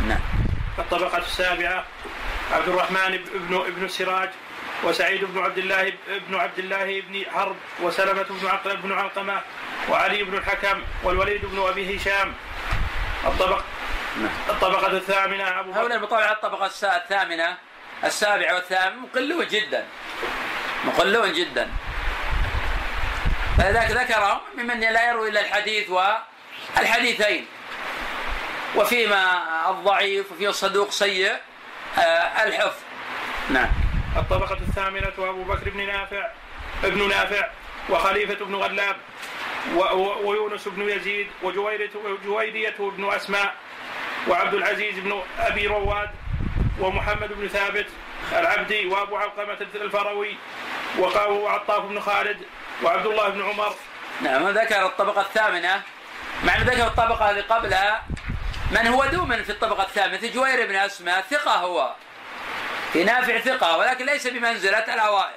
نعم. الطبقة السابعة عبد الرحمن بن ابن السراج وسعيد بن عبد الله بن عبد الله بن حرب وسلمة بن عقل بن علقمة وعلي بن الحكم والوليد بن أبي هشام. الطبق الطبقة الثامنة أبو هؤلاء المطالعة الطبقة الثامنة السابعة والثامنة مقلون جدا. مقلون جدا. فلذلك ذكرهم ممن لا يروي إلا الحديث والحديثين. وفيما الضعيف وفيه الصدوق سيء الحفظ. نعم. الطبقة الثامنة أبو بكر بن نافع ابن نافع وخليفة بن غلاب و- و- ويونس بن يزيد وجويرية وجويرية بن أسماء وعبد العزيز بن أبي رواد ومحمد بن ثابت العبدي وأبو علقمة الفروي وعطاف بن خالد وعبد الله بن عمر. نعم ذكر الطبقة الثامنة. مع ذكر الطبقة اللي قبلها من هو دوما في الطبقة الثامنة؟ جوير بن أسماء ثقة هو. في نافع ثقة ولكن ليس بمنزلة الأوائل.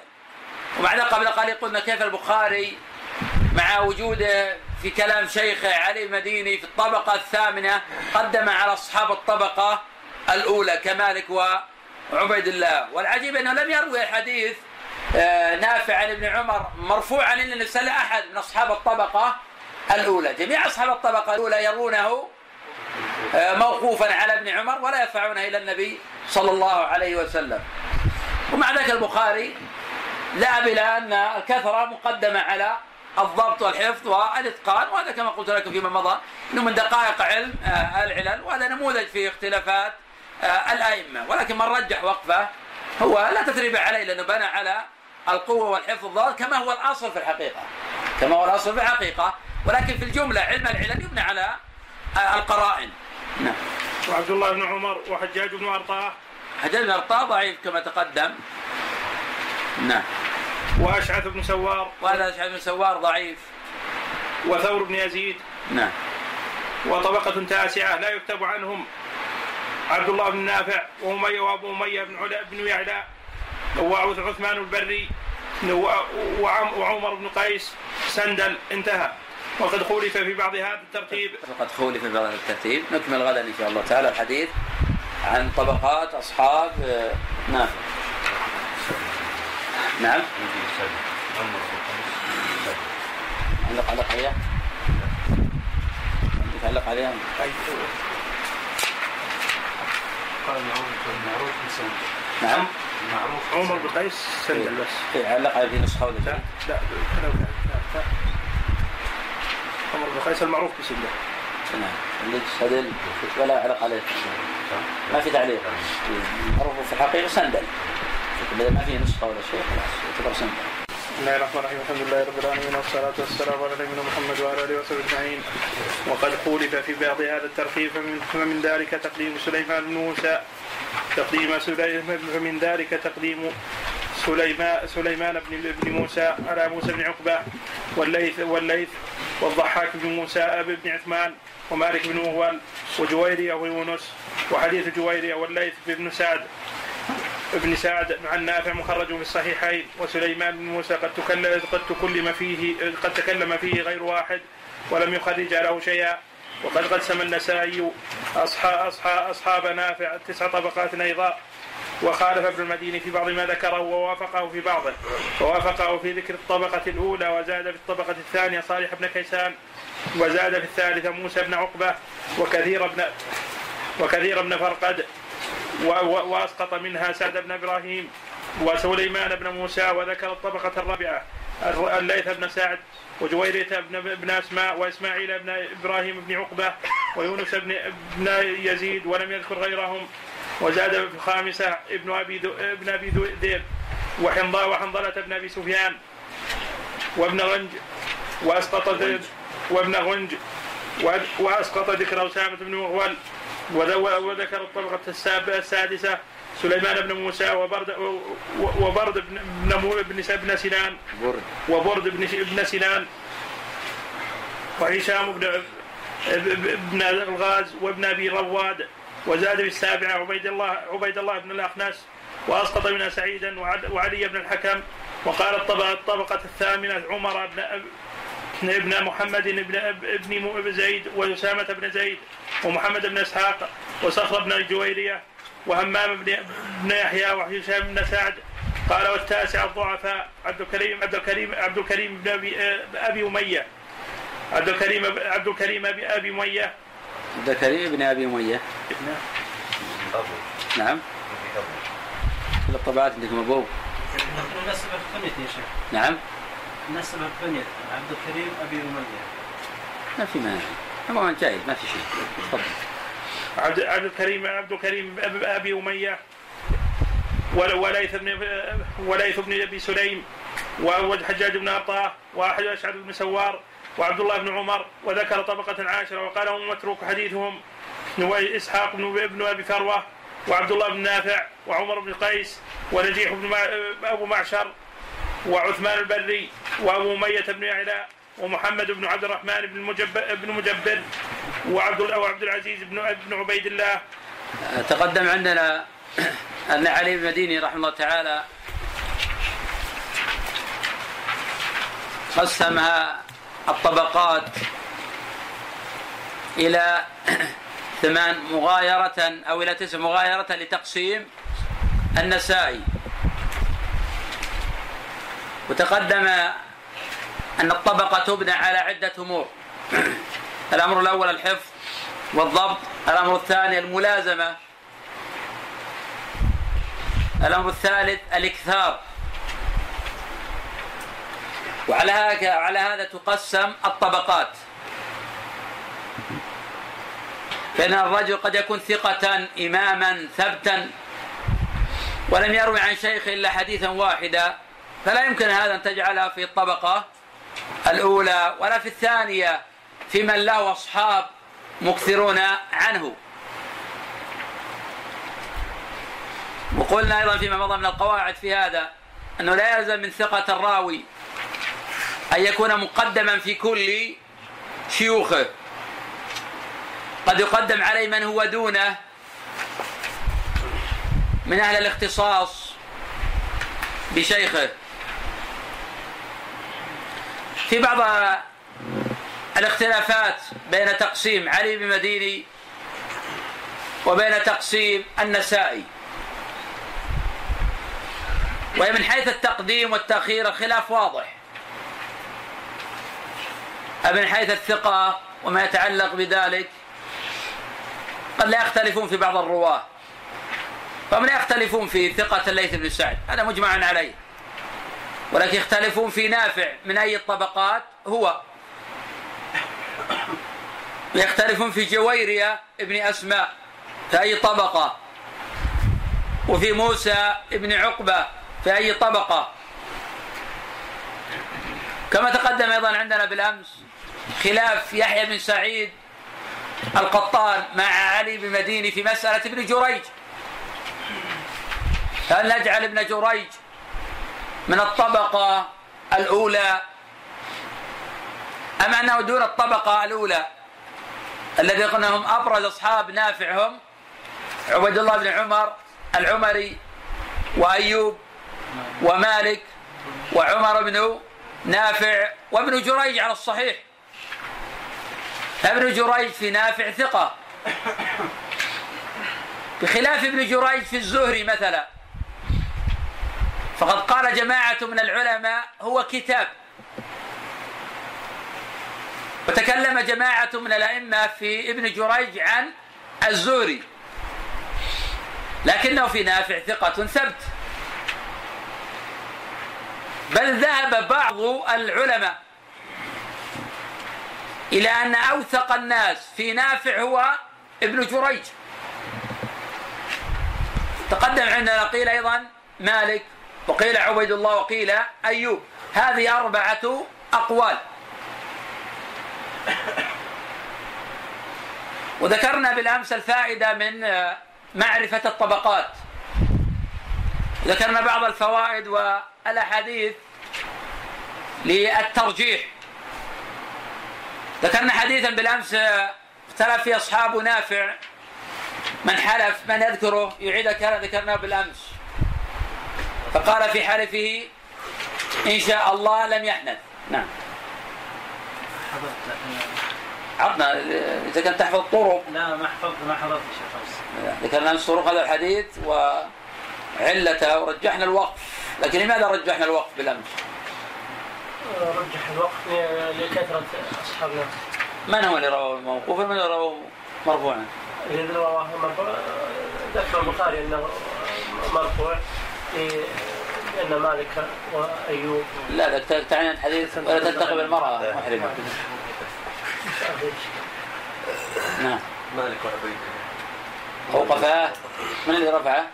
ومع ذلك قبل قليل قلنا كيف البخاري مع وجوده في كلام شيخه علي المديني في الطبقة الثامنة قدم على أصحاب الطبقة الأولى كمالك وعبيد الله. والعجيب أنه لم يروي الحديث آه، نافع عن ابن عمر مرفوعا إلا نسأل أحد من أصحاب الطبقة الأولى. جميع أصحاب الطبقة الأولى يرونه موقوفا على ابن عمر ولا يرفعونه إلى النبي صلى الله عليه وسلم. ومع ذلك البخاري ذهب إلى أن الكثرة مقدمة على الضبط والحفظ والإتقان وهذا كما قلت لكم فيما مضى أنه من دقائق علم آه، العلل وهذا نموذج في اختلافات آه، الأئمة. ولكن من رجح وقفه هو لا تثريب عليه لأنه بنى على القوة والحفظ الضابط كما هو الأصل في الحقيقة. كما هو الأصل في الحقيقة. ولكن في الجملة علم العلل يبنى على آه، القرائن. نعم. وعبد الله بن عمر وحجاج بن أرطاة. حجاج بن أرطاة ضعيف كما تقدم. نعم. وأشعث بن سوار. وهذا أشعث بن سوار ضعيف. وثور بن يزيد. نعم. وطبقة تاسعة لا يكتب عنهم. عبد الله بن نافع وأمية وأبو أمية بن علا بن يعلى وعثمان البري. وعمر بن قيس. سندل انتهى. وقد خولف في بعض هذا الترتيب. فقد خولف في بعض الترتيب. نكمل غدا إن شاء الله تعالى الحديث عن طبقات أصحاب آه، نافع نعم. علق علق عليها؟ عندك علق عليها. قال نعم. معروف عمر بن قيس سندل بس إيه، علق على في نسخة ولا لا لا. عمر بن قيس المعروف بسندل نعم. اللي سدل ولا علق عليه ما في تعليق. معروف في الحقيقة سندل ما في نسخة ولا شيء خلاص يعتبر سندل بسم الله الرحمن الرحيم. الحمد لله رب العالمين والصلاة والسلام على نبينا محمد وعلى آله وصحبه أجمعين. وقد خولف في بعض هذا الترتيب فمن, فمن ذلك تقديم سليمان بن موسى. تقديم سليمان فمن ذلك تقديم سليمان سليمان بن بن موسى على موسى بن عقبة والليث والليث والضحاك بن موسى بن عثمان ومالك بن مغول وجويرية ويونس وحديث جويرية والليث بن سعد ابن سعد عن نافع مخرج في الصحيحين وسليمان بن موسى قد تكلم قد تكلم فيه قد تكلم فيه غير واحد ولم يخرج له شيئا. وقد قسم النسائي اصحاب اصحاب أصحاب نافع تسع طبقات أيضا. وخالف ابن المديني في بعض ما ذكره ووافقه في بعضه. ووافقه في ذكر الطبقة الأولى وزاد في الطبقة الثانية صالح بن كيسان وزاد في الثالثة موسى بن عقبة وكثير بن وكثير بن فرقد و- و- وأسقط منها سعد بن إبراهيم وسليمان بن موسى وذكر الطبقة الرابعة الر- الليث بن سعد وجويرية بن بن أسماء وإسماعيل بن إبراهيم بن عقبة ويونس بن بن يزيد ولم يذكر غيرهم. وزاد في الخامسة ابن أبي ذو- ابن ذو- ذئب وحنظله وحنظلة بن أبي سفيان وابن غنج وأسقط ذ- وابن غنج وأسقط ذكر أسامة بن مغول وذكر الطبقة الساب- السادسة سليمان بن موسى وبرد وبرد بن بن بن بن سنان. برد. وبرد بن بن سنان. وهشام بن ابن الغاز وابن أبي رواد وزاد في السابعه عبيد الله عبيد الله بن الاخنس وأسقط منها سعيدا وعل- وعلي بن الحكم وقال الطبقة الثامنة عمر بن ابن محمد بن ابن م- زيد وأسامة بن زيد ومحمد بن إسحاق وصخر بن الجويرية وهمام بن بن يحيى وهشام بن سعد قال والتاسع الضعفاء عبد الكريم عبد الكريم عبد الكريم بن أبي آه، أمية عبد الكريم عبد الكريم أبي أمية عبد الكريم بن أبي أمية. أبو. نعم. في أبو كل الطبعات عندكم أبو. نسبة الثنية يا شيخ. نعم. نسبة الثنية عبد الكريم أبي أمية. ما في مانع. عموما جايز ما في شيء. تفضل. عبد عبد الكريم عبد الكريم أب- أبي أمية. ول- وليث بن وليث بن أبي سليم. والحجاج بن ابطاه وأحد أشعث بن سوار. وعبد الله بن عمر وذكر طبقة عاشرة وقال هم متروك حديثهم إسحاق بن ابن أبي فروة وعبد الله بن نافع وعمر بن قيس ونجيح بن أبو معشر وعثمان البري وأبو أمية بن يعلى ومحمد بن عبد الرحمن بن مجبر بن مجبر وعبد وعبد العزيز بن بن عبيد الله. تقدم عندنا أن علي بن مديني رحمه الله تعالى قسمها الطبقات إلى ثمان مغايرة أو إلى تسع مغايرة لتقسيم النسائي وتقدم أن الطبقة تبنى على عدة أمور. (clears throat) الأمر الأول الحفظ والضبط الأمر الثاني الملازمة الأمر الثالث الإكثار. وعلى على هذا تقسم الطبقات. فإن الرجل قد يكون ثقة إماما ثبتا ولم يروي عن شيخ إلا حديثا واحدا فلا يمكن هذا أن تجعلها في الطبقة الأولى ولا في الثانية في من له أصحاب مكثرون عنه. وقلنا أيضا فيما مضى من القواعد في هذا أنه لا يلزم من ثقة الراوي أن يكون مقدما في كل شيوخه قد يقدم عليه من هو دونه. من أهل الاختصاص بشيخه. في بعض الاختلافات بين تقسيم علي بن مديني وبين تقسيم النسائي. وهي من حيث التقديم والتأخير الخلاف واضح. من حيث الثقة وما يتعلق بذلك. قد لا يختلفون في بعض الرواة. فهم لا يختلفون في ثقة الليث بن سعد. هذا مجمع عليه. ولكن يختلفون في نافع من أي الطبقات هو. يختلفون في جويرية ابن أسماء في أي طبقة. وفي موسى ابن عقبة في أي طبقة. كما تقدم أيضا عندنا بالأمس خلاف يحيى بن سعيد القطان مع علي بن مديني في مسألة ابن جريج. هل نجعل ابن جريج من الطبقة الأولى؟ أم أنه دون الطبقة الأولى الذي قلنا هم أبرز أصحاب نافع هم عبيد الله بن عمر العمري وأيوب ومالك وعمر بن نافع وابن جريج على الصحيح. ابن جريج في نافع ثقة. بخلاف ابن جريج في الزهري مثلا. فقد قال جماعة من العلماء هو كتاب. وتكلم جماعة من الأئمة في ابن جريج عن الزهري. لكنه في نافع ثقة ثبت. بل ذهب بعض العلماء إلى أن أوثق الناس في نافع هو ابن جريج. تقدم عندنا قيل أيضا مالك وقيل عبيد الله وقيل أيوب. هذه أربعة أقوال. وذكرنا بالأمس الفائدة من معرفة الطبقات. ذكرنا بعض الفوائد والأحاديث للترجيح. ذكرنا حديثا بالأمس اختلف فيه أصحاب نافع. من حلف من يذكره يعيد كان ذكرناه بالأمس. فقال في حلفه إن شاء الله لم يحنث. نعم. عطنا إذا كنت تحفظ الطرق لا ما حفظت ما حضرت شيخ. ذكرنا أمس طرق هذا الحديث وعلته ورجحنا الوقف. لكن لماذا رجحنا الوقف بالأمس؟ رجح الوقت لكثرة أصحابنا من هو اللي رواه موقوفا من اللي رواه مرفوعا؟ الذي رواه مرفوع ذكر البخاري أنه مرفوع في أن مالك وأيوب. لا ذاك تعني الحديث ولا تلتقي بالمرأة محرمة. نعم. مالك وعبيد أوقفاه من اللي رفعه؟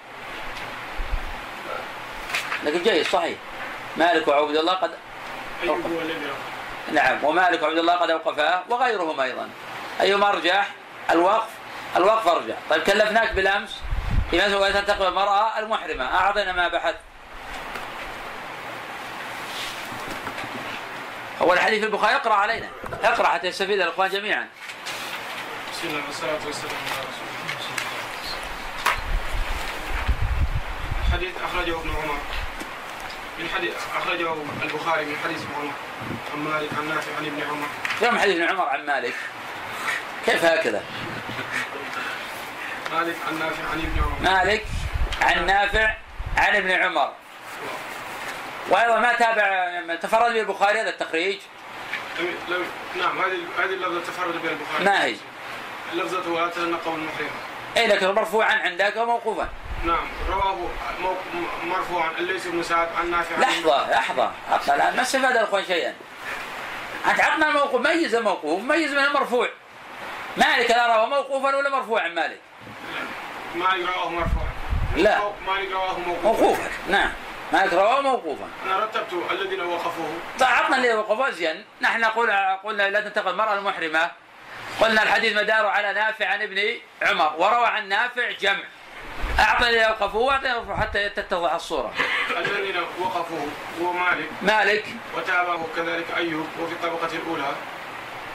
لكن جيد صحيح. مالك وعبد الله قد أيوب هو الذي رفع نعم ومالك وعبد الله قد أوقفاه وغيرهم أيضا. ايهما ارجح؟ الوقف؟ الوقف ارجح طيب كلفناك بالأمس؟ في مسألة تلتقي المرأة المحرمة. اعطنا ما بحث. هو الحديث في البخاري اقرأ علينا. اقرأ حتى يستفيد الإخوان جميعا. بسم الله والصلاة والسلام على رسول الله. حديث أخرجه ابن عمر. من حديث أخرجه البخاري من حديث ابن عمر عن مالك عن نافع عن ابن عمر. كم حديث ابن عمر عن مالك. كيف هكذا؟ (laughs) مالك عن نافع عن ابن عمر. مالك عن نافع عن ابن عمر. وأيضا ما تابع تفرد به البخاري هذا التخريج؟ لم لم نعم هذه هذه اللفظة تفرد بها البخاري. ما هي؟ لفظة ولا تنقوا المحرمة اي لكن مرفوعا عندك وموقوفا. نعم رواه مرفوعا الليث بن سعد عن نافع. لحظة لحظة. الآن ما استفاد الأخوان شيئا. أنت عطنا الموقوف ميز الموقوف ميز من المرفوع. مالك لا روى موقوفا ولا مرفوعا مالك؟ مالك رواه مرفوعا. لا. مالك رواه موقوفا. موقوفا نعم. مالك رواه موقوفا. أنا رتبت الذين وقفوه. طيب عطنا اللي وقف أزين نحن نقول قلنا لا تنتقل المرأة المحرمة. قلنا الحديث مداره على نافع عن ابن عمر وروى عن نافع جمع. أعطنا اللي وقفوه وأعطنا حتى تتضح الصورة. الذين وقفوه هو مالك. مالك. وتابعه كذلك أيوب وفي الطبقة الأولى.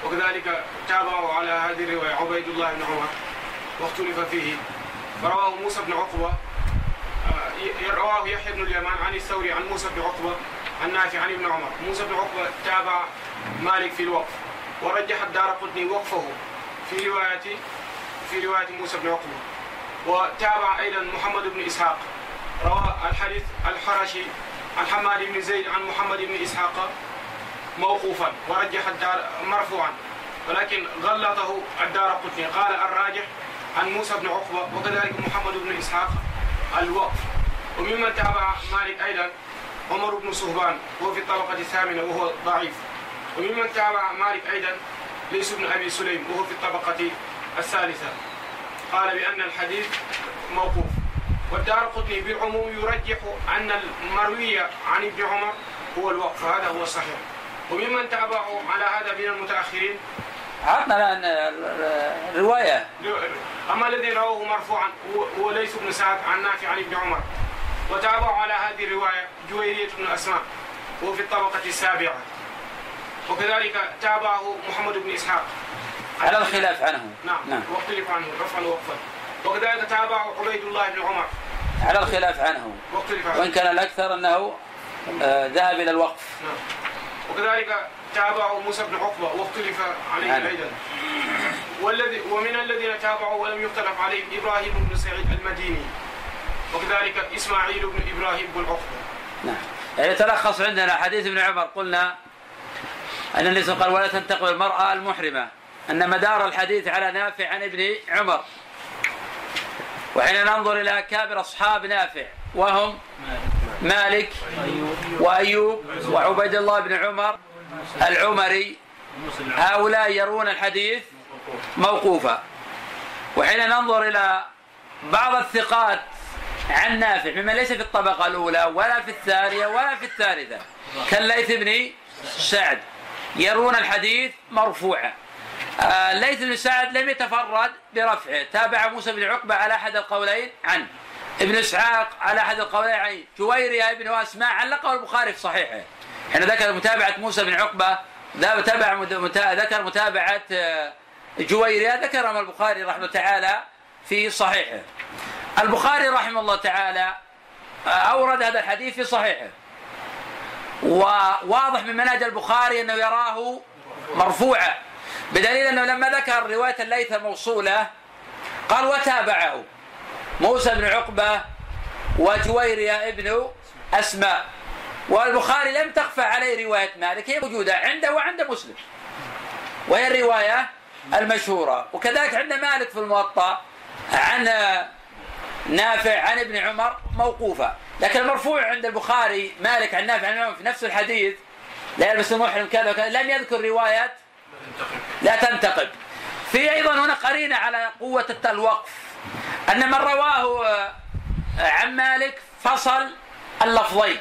وكذلك تابعه على هذه الرواية عبيد الله بن عمر واختلف فيه. فرواه موسى بن عقبة. آه، رواه يحيى بن اليمان عن الثوري عن موسى بن عقبة عن نافع عن ابن عمر. موسى بن عقبة تابع مالك في الوقف. ورجح الدار قطني وقفه في رواية في رواية موسى بن عقبة. وتابع أيضا محمد بن إسحاق. روى الحديث الحرشي عن حماد بن زيد عن محمد بن إسحاق موقوفا ورجح الدار مرفوعا ولكن غلطه الدار قطني. قال الراجح عن موسى بن عقبة وكذلك محمد بن إسحاق الوقف. وممن تابع مالك أيضا عمر بن صهبان وهو في الطبقة الثامنة وهو ضعيف. وممن تابع مالك أيضا ليس بن أبي سليم وهو في الطبقة الثالثة. قال بأن الحديث موقوف. والدار قطني بالعموم يرجح أن المروي عن ابن عمر هو الوقف. هذا هو الصحيح وممن تابعوا على هذا من المتأخرين؟ عطنا الآن الرواية أما الذي رواه مرفوعا هو- ليس بن سعد عن نافع عن ابن عمر. وتابعوا على هذه الرواية جويرية بن أسماء وهو في الطبقة السابعة. وكذلك تابعه محمد بن إسحاق. على الخلاف عنه. نعم, نعم. وأختلف عنه رفعا ووقفا وكذلك تابعه عبيد الله بن عمر. على الخلاف عنه. وأختلف عنه. وإن كان الأكثر أنه آه، ذهب إلى الوقف. نعم. وكذلك تابعه موسى بن عقبة. وأختلف عليه نعم. أيضا. والذي ومن الذين تابعوا ولم يختلف عليهم إبراهيم بن سعيد المديني. وكذلك إسماعيل بن إبراهيم بن عقبة. نعم. يعني تلخص عندنا حديث ابن عمر. قلنا أن النبي صلى الله عليه وسلم قال ولا تنتقل المرأة المحرمة. أن مدار الحديث على نافع عن ابن عمر. وحين ننظر إلى أكابر أصحاب نافع وهم مالك وأيوب وعبيد الله بن عمر العمري. هؤلاء يرون الحديث موقوفا. وحين ننظر إلى بعض الثقات عن نافع مما ليس في الطبقة الأولى ولا في الثانية ولا في الثالثة كالليث بن سعد يرون الحديث مرفوعا. الليث بن سعد لم يتفرد برفعه. تابع موسى بن عقبة على أحد القولين عنه ابن إسحاق على أحد القولين عنه جويرية ابن أسماء علقه البخاري في صحيحه. حين ذكر متابعة موسى بن عقبة ذا- تابع ذكر متابعة آه، جويرية ذكرها البخاري رحمه الله تعالى في صحيحه. البخاري رحمه الله تعالى آه، أورد هذا الحديث في صحيحه. وواضح من منهج البخاري أنه يراه مرفوعا بدليل أنه لما ذكر رواية الليث موصولة قال وتابعه موسى بن عقبة وجويرية ابن أسماء. والبخاري لم تخفى عليه رواية مالك هي موجودة عنده وعند مسلم. وهي الرواية المشهورة. وكذلك عند مالك في الموطأ عن نافع عن ابن عمر موقوفة. لكن المرفوع عند البخاري مالك عن نافع عن عمر في نفس الحديث لا يلبس المحرم كذا وكذا لم يذكر رواية لا تنتقب في أيضا هنا قرينة على قوة الوقف أن من رواه عن مالك فصل اللفظين.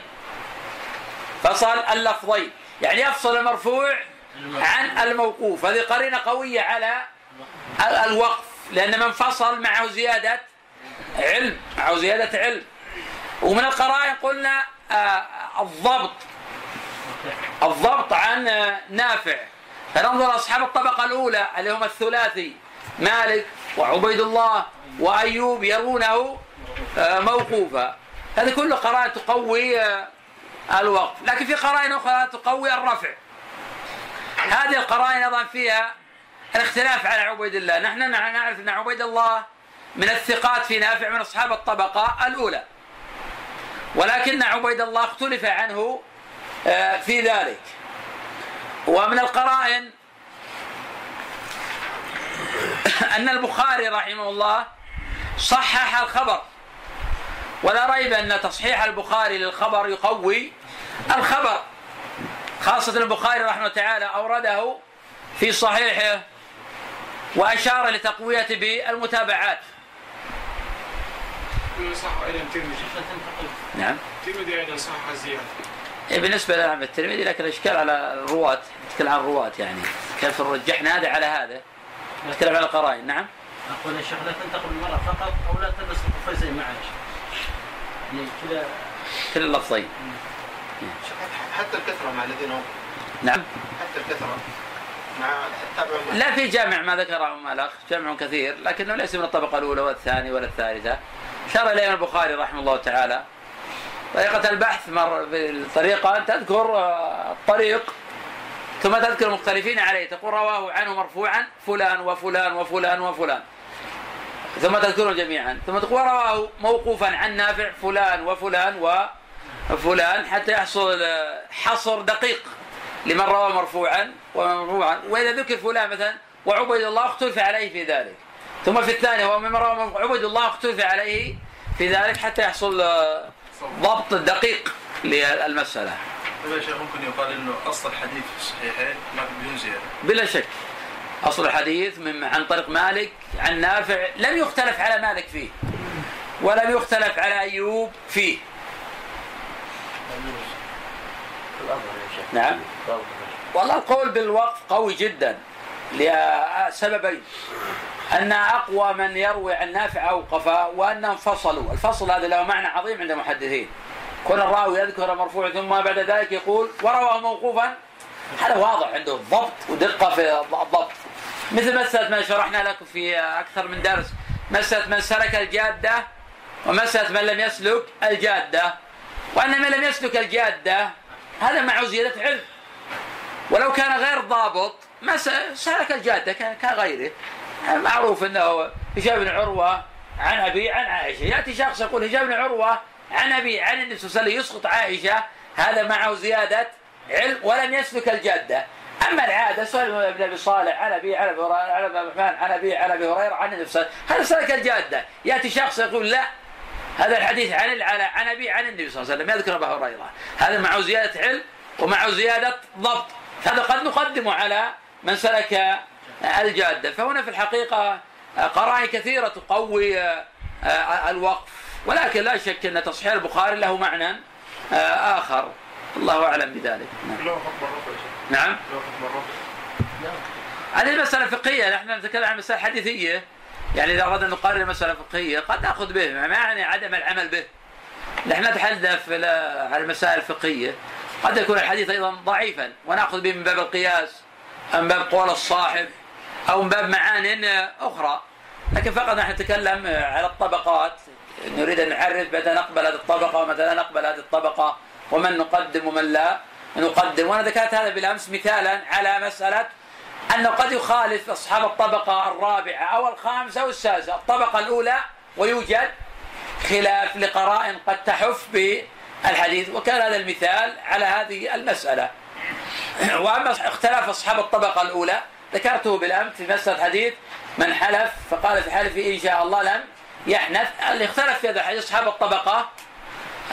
فصل اللفظين. يعني يفصل المرفوع عن الموقوف. هذه قرينة قوية على الوقف. لأن من فصل معه زيادة علم معه زيادة علم. ومن القرائن قلنا آه، الضبط. الضبط عن آه، نافع. فننظر أصحاب الطبقة الأولى اللي هم الثلاثي مالك وعبيد الله وأيوب يرونه آه، موقوفا. هذه كل قرائن تقوي الوقف. لكن في قرائن أخرى تقوي الرفع. هذه القرائن أيضا فيها الاختلاف على عبيد الله. نحن نعرف أن عبيد الله من الثقات في نافع من أصحاب الطبقة الأولى. ولكن عبيد الله اختلف عنه آه، في ذلك. ومن القرائن أن البخاري رحمه الله صحح الخبر. ولا ريب أن تصحيح البخاري للخبر يقوي الخبر. خاصة البخاري رحمه الله تعالى أورده في صحيحه وأشار لتقويته بالمتابعات. نعم. الترمذي أيضا صح الزياده إيه بالنسبة للإمام الترمذي لكن الإشكال على الرواة. نتكلم عن الرواة يعني. كيف رجحنا هذا على هذا؟ نتكلم عن القرائن نعم. أقول يا شيخ لا تنتقل المرأة فقط أو لا تلبس الخفين زي ما عايش يعني كذا كل اللفظين. حتى الكثرة مع الذين هم. نعم. حتى الكثرة. مع لا في جامع ما ذكره الأخ جمع كثير لكنه ليس من الطبقة الأولى والثانية ولا الثالثة أشار إليه البخاري رحمه الله تعالى. طريقة البحث مر بالطريقة أن تذكر آه، الطريق ثم تذكر المختلفين عليه تقول رواه عنه مرفوعا فلان وفلان وفلان وفلان. ثم تذكرهم جميعا. ثم تقول رواه موقوفا عن نافع فلان وفلان وفلان حتى يحصل حصر دقيق لمن روى مرفوعا ومرفوعا. وإذا ذكر فلان مثلا وعبد الله اختلف عليه في ذلك. ثم في الثانية ومن روى عبد الله اختلف عليه في ذلك حتى يحصل ضبط دقيق للمسألة. الحديث في الصحيحين بلا شك. أصل الحديث من عن طريق مالك عن نافع لم يختلف على مالك فيه. ولم يختلف على أيوب فيه. نعم. والله القول بالوقف قوي جدا لسببين. أن أقوى من يروي عن نافع أوقف وأنهم فصلوا الفصل هذا له معنى عظيم عند المحدثين. كون الراوي يذكر مرفوع ثم بعد ذلك يقول ورواه موقوفا. هذا واضح عنده ضبط ودقة في الضبط. مثل مسألة ما شرحنا لكم في أكثر من درس. مسألة من سلك الجادة ومسألة من لم يسلك الجادة. وأن من لم يسلك الجادة هذا معه زيادة علم ولو كان غير ضابط ما سلك الجادة كغيره. معروف أنه هشام بن عروة عن أبي عن عائشة. يأتي شخص يقول هشام بن عروة عن أبي عن النبي صلى الله عليه وسلم يسقط عائشة هذا معه زيادة علم ولم يسلك الجادة أما العادة سؤال ابن أبي صالح عن ابي عن أبي عن أبي الرحمن عن ابي عن أبي هريرة عن النبي صلى الله عليه وسلم. هذا سلك الجاده يأتي شخص يقول لا. هذا الحديث عن عن ابي عن النبي صلى الله عليه وسلم يذكر ابا هريرة. هذا معه زيادة علم ومعه زيادة ضبط. هذا قد نقدمه على من سلك الجاده فهنا في الحقيقة قرائن كثيرة تقوي الوقف. ولكن لا شك أن تصحيح البخاري له معنى آخر. الله أعلم بذلك. نعم. نعم. هذه مسألة فقهية نحن نتكلم عن مسألة حديثية. يعني إذا أردنا نقرر مسألة فقهية قد نأخذ به ما يعني عدم العمل به؟ نحن نتحدث على المسائل الفقهية. قد يكون الحديث أيضا ضعيفا ونأخذ به من باب القياس أو من باب قول الصاحب أو من باب معان أخرى. لكن فقط نحن نتكلم على الطبقات. نريد أن نعرف متى نقبل هذه الطبقة ومتى لا نقبل هذه الطبقة ومن نقدم ومن لا نقدم. وأنا ذكرت هذا بالأمس مثالا على مسألة أنه قد يخالف أصحاب الطبقة الرابعة أو الخامسة أو السادسة. الطبقة الأولى ويوجد خلاف لقرائن قد تحف بالحديث. وكان هذا المثال على هذه المسألة. وأما اختلاف أصحاب الطبقة الأولى ذكرته بالأمس في مسألة حديث من حلف فقال في حلفه إن شاء الله لم يحنث اللي اختلف في هذا الحديث أصحاب الطبقة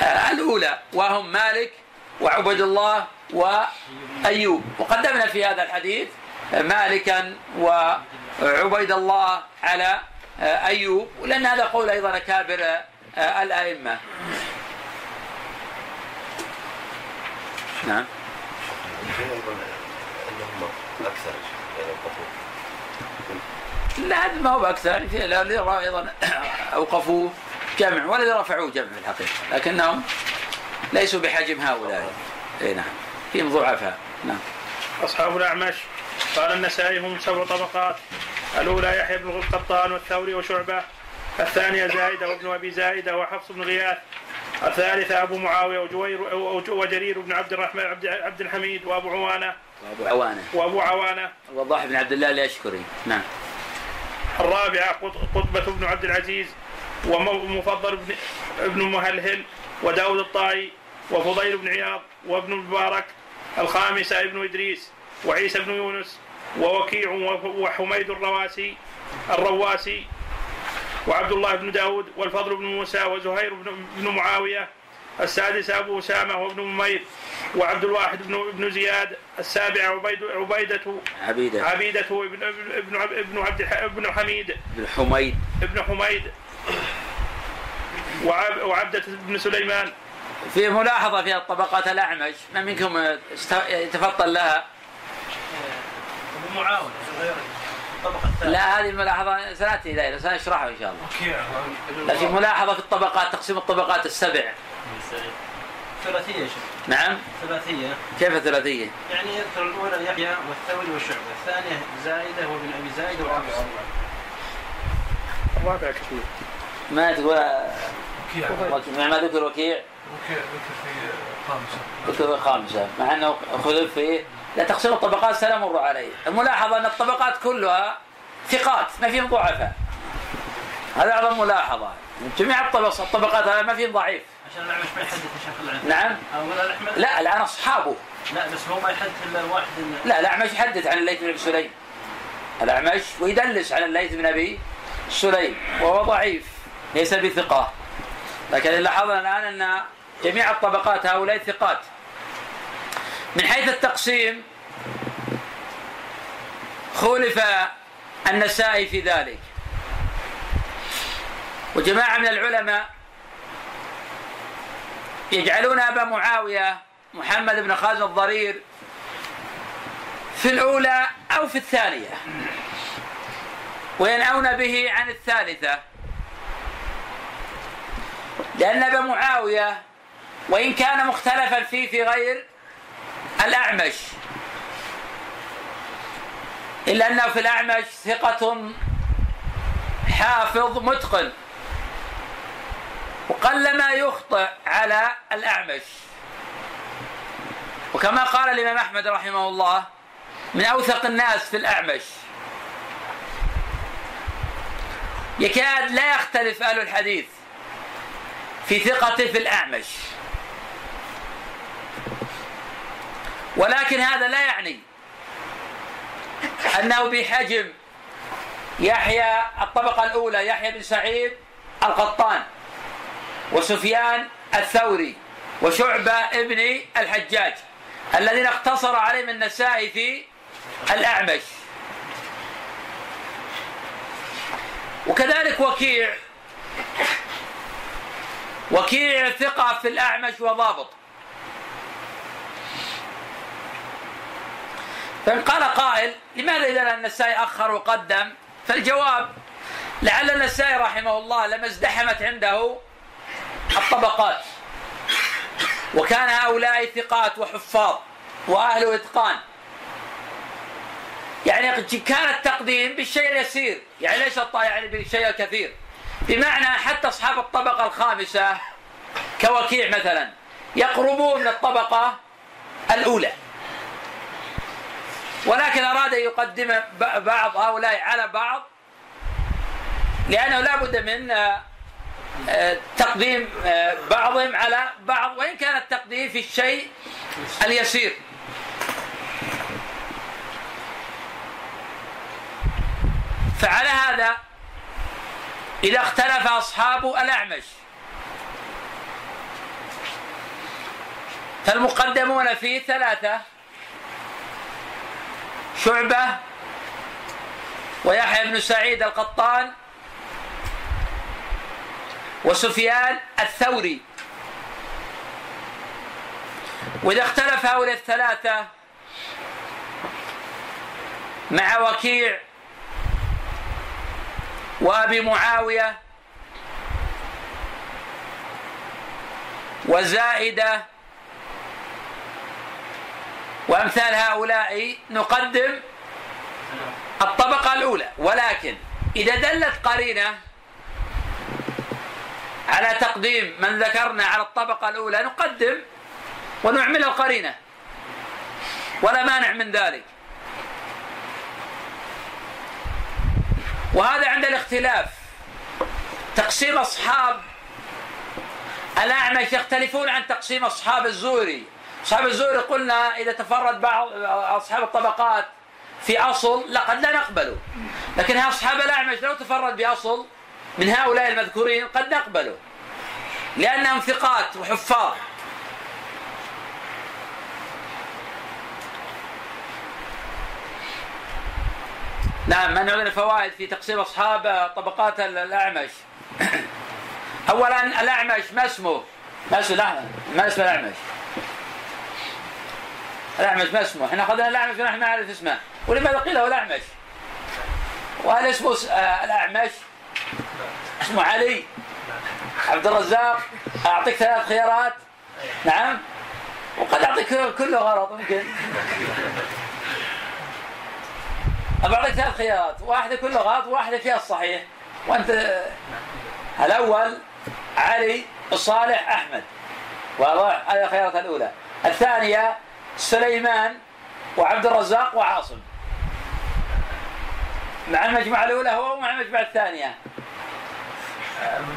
آه، الأولى وهم مالك وعبد الله وأيوب. وقدمنا في هذا الحديث مالكا وعبيد الله على آه، أيوب. لأن هذا قول أيضا أكابر آه، الأئمة. نعم. يعني القبول لا ما هو باكثر الذي أيضا (coughs) اوقفوه جمع والذي رفعوه جمع في الحقيقة لكنهم ليسوا بحجم هؤلاء. إي نعم. فيهم ضعفاء. نعم. أصحاب الأعمش قال النسائي هم سبع طبقات الأولى يحيى بن القطان والثوري وشعبة الثانية زائدة وابن أبي زائدة وحفص بن غياث الثالثة أبو معاوية وجوير وجرير بن عبد الرحمن عبد عبد الحميد وأبو عوانة. وأبو عوانة. وأبو عوانة. وضاح بن عبد الله الاشكري نعم. الرابعة قط- قطبة بن عبد العزيز ومفضل بن ابن مهلهل وداود الطائي وفضيل بن عياض وابن المبارك الخامسة ابن إدريس وعيسى بن يونس ووكيع وحميد الرواسي الرواسي وعبد الله بن داود والفضل بن موسى وزهير بن معاوية السادس أبو أسامة وابن ممير وعبد الواحد بن ابن زياد السابع عبيد عبيدة عبيدة. عبيدة ابن ابن ابن ابن عبد ابن حميد. بن حميد. ابن حميد. وعب وعبدة بن سليمان. في ملاحظة في الطبقات الأعمش ما منكم است- يتفضل لها؟ الطبقة الثانية لا هذه الملاحظة سنأتي إليها سنشرحها إن شاء الله. لكن ملاحظة في الطبقات تقسيم الطبقات السبع. ثلاثية يا شيخ. نعم. ثلاثية. كيف الثلاثيه؟ يعني يذكر الأولى يحيى والثوري والشعبه الثانية زايدة وابن أبي زايده وابو سعيد الرابع كثير. ما تقول؟ وكيع. ما ذكر وكيع؟ ذكر خامسة. مع أنه خذف فيه لا تقسيم الطبقات سنمر عليه. الملاحظة أن الطبقات كلها ثقات ما فيهم ضعفاء. هذا أعظم ملاحظة. جميع الطبقات الطبقات هذا ما فيهم ضعيف. عشان الاعمش ما يحدث يا شيخ العلم نعم. لا الان أصحابه. لا بس هو ما يحدث إلا واحد إلا- لا الاعمش يحدث عن الليث بن أبي سليم. الاعمش ويدلس على الليث بن أبي سليم وهو ضعيف ليس بثقة. لكن لاحظنا الآن أن جميع الطبقات هؤلاء ثقات. من حيث التقسيم خولف النسائي في ذلك. وجماعة من العلماء يجعلون أبا معاوية محمد بن خازن الضرير في الأولى أو في الثانية وينأون به عن الثالثة. لأن أبا معاوية وإن كان مختلفا فيه في غير الأعمش. إلا أنه في الأعمش ثقة حافظ متقن. وقلما يخطئ على الأعمش. وكما قال الإمام أحمد رحمه الله من أوثق الناس في الأعمش. يكاد لا يختلف أهل الحديث في ثقته في الأعمش. ولكن هذا لا يعني أنه بحجم يحيى الطبقة الأولى يحيى بن سعيد القطان. وسفيان الثوري وشعبة ابن الحجاج الذين اقتصر عليهم النسائي في الأعمش. وكذلك وكيع. وكيع ثقة في الأعمش وضابط. فإن قال قائل لماذا إذا النسائي أخر وقدم؟ فالجواب لعل النسائي رحمه الله لما ازدحمت عنده الطبقات. وكان هؤلاء ثقات وحفاظ وأهل إتقان. يعني كان التقديم بالشيء اليسير. يعني ليس يعني بالشيء الكثير. بمعنى حتى أصحاب الطبقة الخامسة كوكيع مثلا يقربون من الطبقة الأولى. ولكن أراد أن يقدم بعض هؤلاء على بعض لأنه لا بد من تقديم آه، بعضهم على بعض. وإن كان التقديم في الشيء اليسير. فعلى هذا إذا اختلف أصحاب الأعمش فالمقدمون فيه ثلاثة شعبة ويحيى بن سعيد القطان وسفيان الثوري. وإذا اختلف هؤلاء الثلاثة مع وكيع وأبي معاوية وزائدة وأمثال هؤلاء نقدم الطبقة الأولى. ولكن إذا دلت قرينة على تقديم من ذكرنا على الطبقة الأولى نقدم ونعمل القرينة. ولا مانع من ذلك. وهذا عند الاختلاف. تقسيم أصحاب الأعمش يختلفون عن تقسيم أصحاب الزوري. أصحاب الزهري قلنا إذا تفرد بعض أصحاب الطبقات في أصل لقد لا نقبله لكن أصحاب الأعمش لو تفرد بأصل من هؤلاء المذكورين قد نقبله لأنهم ثقات وحفاظ. نعم من عندنا فوائد في تقسيم أصحاب طبقات الأعمش. (coughs) أولا الأعمش ما اسمه؟ ما اسمه؟ ما اسم الأعمش. الأعمش ما اسمه؟ إحنا أخذنا الأعمش ونحن ما نعرف اسمه. ولماذا قيل له الأعمش؟ وهل اسمه آه، الأعمش؟ اسمه علي. عبد الرزاق أعطيك ثلاث خيارات. نعم؟ وقد أعطيك كله غلط ممكن. أعطيك ثلاث خيارات. واحدة كله غلط وواحدة فيها الصحيح. وأنت الأول علي صالح أحمد. واضح؟ هذه الخيارات الأولى. الثانية سليمان وعبد الرزاق وعاصم. مع المجموعة الأولى هو ومع المجموعة الثانية.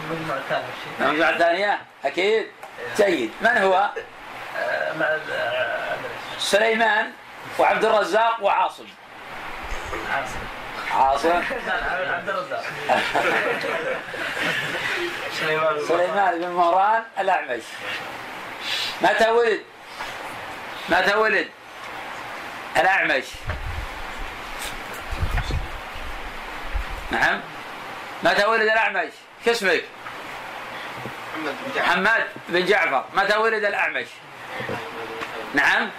المجموعة الثانية المجموعة الثانية؟ أكيد. جيد. من هو؟ مع سليمان وعبد الرزاق وعاصم. عاصم. عاصم عبد الرزاق سليمان بن مهران الأعمش. متى ولد؟ متى ولد؟ الأعمش. نعم. متى ولد الأعمش؟ شو اسمك؟ محمد بن جعفر. متى ولد الأعمش؟ نعم.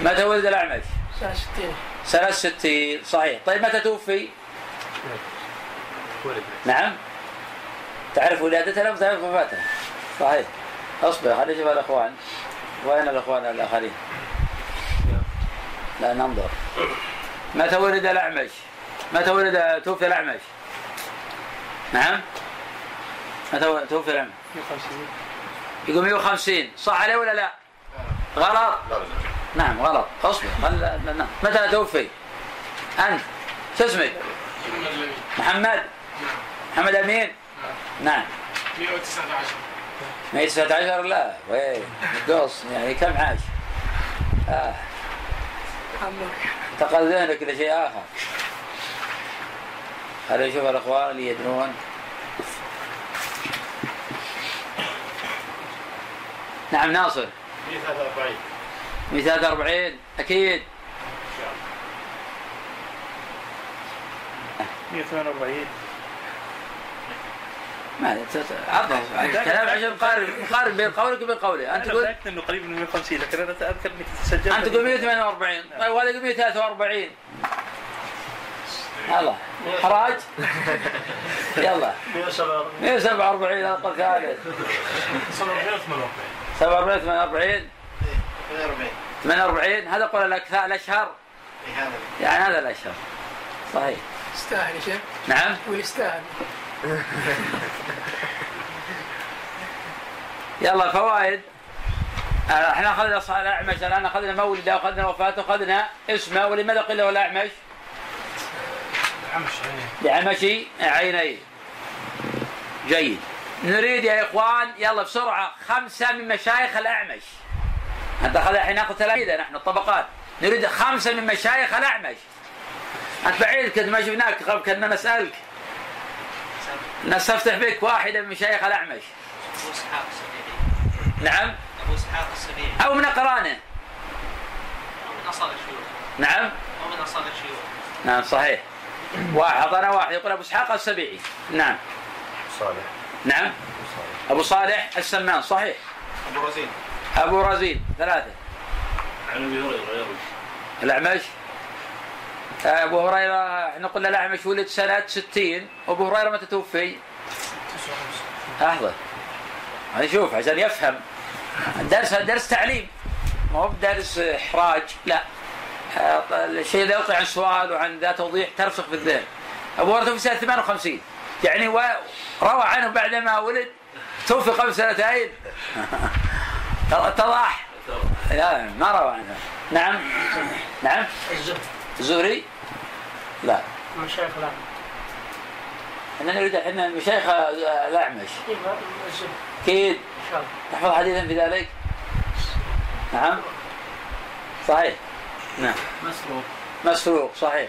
متى ولد الأعمش؟ سنة 60 سنة 60 صحيح. طيب متى توفي؟ نعم. تعرف ولادته؟ لم تعرف وفاته. صحيح. أصبر خلينا نشوف الأخوان. وين الأخوان الآخرين؟ لا ننظر. متى ولد الأعمش؟ متى ولد توفي الأعمش؟ نعم؟ متى توفي الأعمش؟ يقول 150 صح عليه ولا لا؟ غلط؟ نعم غلط اصبر خل... نعم. متى توفي؟ أنت شو اسمك؟ محمد محمد أمين؟ نعم 119 119 لا وين قص يعني كم عاش؟ آه. انتقل ذهنك لشيء آخر. هل يشوف الأخوان اللي يدرون. نعم ناصر. 143 143 أكيد. 148 ما عرضه كلام عشان مقارب مقارب بين قولك وبين قوله أنت تقول إنه قريب من 150 لكن أنا اذكر انك سجلت. أنت تقول 148 طيب وهذا يقول 143 يلا. حراج؟ يلا. 147 أقل ثالث 47 48 48 هذا قول الاكثر الأشهر. يعني هذا الأشهر. صحيح. يستاهل يا شيخ. نعم. ويستاهل. (laughs) يلا فوائد. آه، إحنا أخذنا الأعمش الآن أخذنا مولدة واخذنا وفاته واخذنا اسمه ولماذا قيل له الأعمش؟ لعمش عينيه جيد. نريد يا إخوان يلا بسرعة خمسة من مشايخ الأعمش. أنت أخذ الحين ناخذ تلاميذ نحن الطبقات. نريد خمسة من مشايخ الأعمش. أنت بعيد كنت ما شفناك كنا نسألك. نستفتح بك واحدة من مشايخ الأعمش. أبو إسحاق السبيعي. نعم. أبو إسحاق السبيعي. أو من اقرانه أو من اصاغ الشيوخ. نعم. أو من اصاغ الشيوخ. نعم صحيح. واحد أعطانا واحد يقول أبو إسحاق السبيعي. نعم. صالح. نعم. أبو صالح السمان صحيح. أبو رزين. أبو رزين ثلاثة. عن أبي هريرة يروي الأعمش. أبو هريرة إحنا قلنا الاعمش ولد سنه 60 وابو هريرة متى توفي؟ لحظة. هذا شوف عشان يفهم. درس درس تعليم. ما هو بدرس إحراج لا. آه، الشيء اللي يلقي عن سؤال وعن ذا توضيح ترسخ في الذهن. أبو هريرة توفي سنة 58 يعني روى عنه بعدما ولد. توفي قبل سنتين. (laughs) اتضح لا ما روى عنه. نعم. نعم. الزهري؟ لا. مشايخ الأعمى إحنا نريد إحنا مشايخ الأعمش. الزهد أكيد. إن شاء الله. تحفظ حديثا في ذلك؟ نعم. صحيح. نعم. مسروق. مسروق صحيح.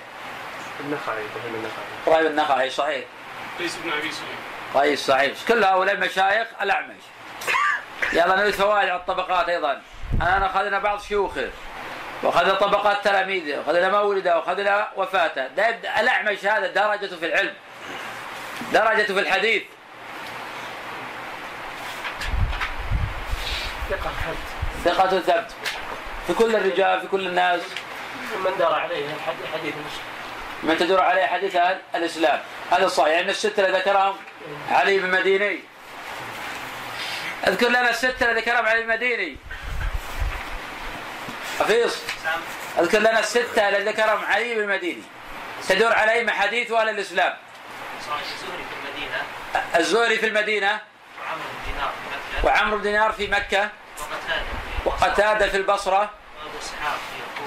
النخعي إبراهيم النخعي. قريب النخعي صحيح. ليس ابن أبي سليم كويس صحيح كل هؤلاء مشايخ الأعمش. يلا نريد فوائد على الطبقات أيضا. أنا أخذنا بعض شيوخه واخذنا طبقات تلاميذه واخذنا مولده واخذنا وفاته. يبدأ الاعمش هذا درجته في العلم. درجته في الحديث. ثقة حد. ثقة ثبت في كل الرجال في كل الناس. من دار عليه الحديث ما تدور عليه حديث أهل الإسلام. هذا صحيح. يعني الستة اللي ذكرهم علي بن مديني. أذكر لنا الستة اللي ذكرهم علي بن مديني. حفيظ أذكر لنا الستة اللي ذكرهم علي بن مديني تدور عليهم حديث أهل الإسلام. الزهري في المدينة. الزهري في المدينة وعمرو بن دينار في مكة. وقتادة في البصرة.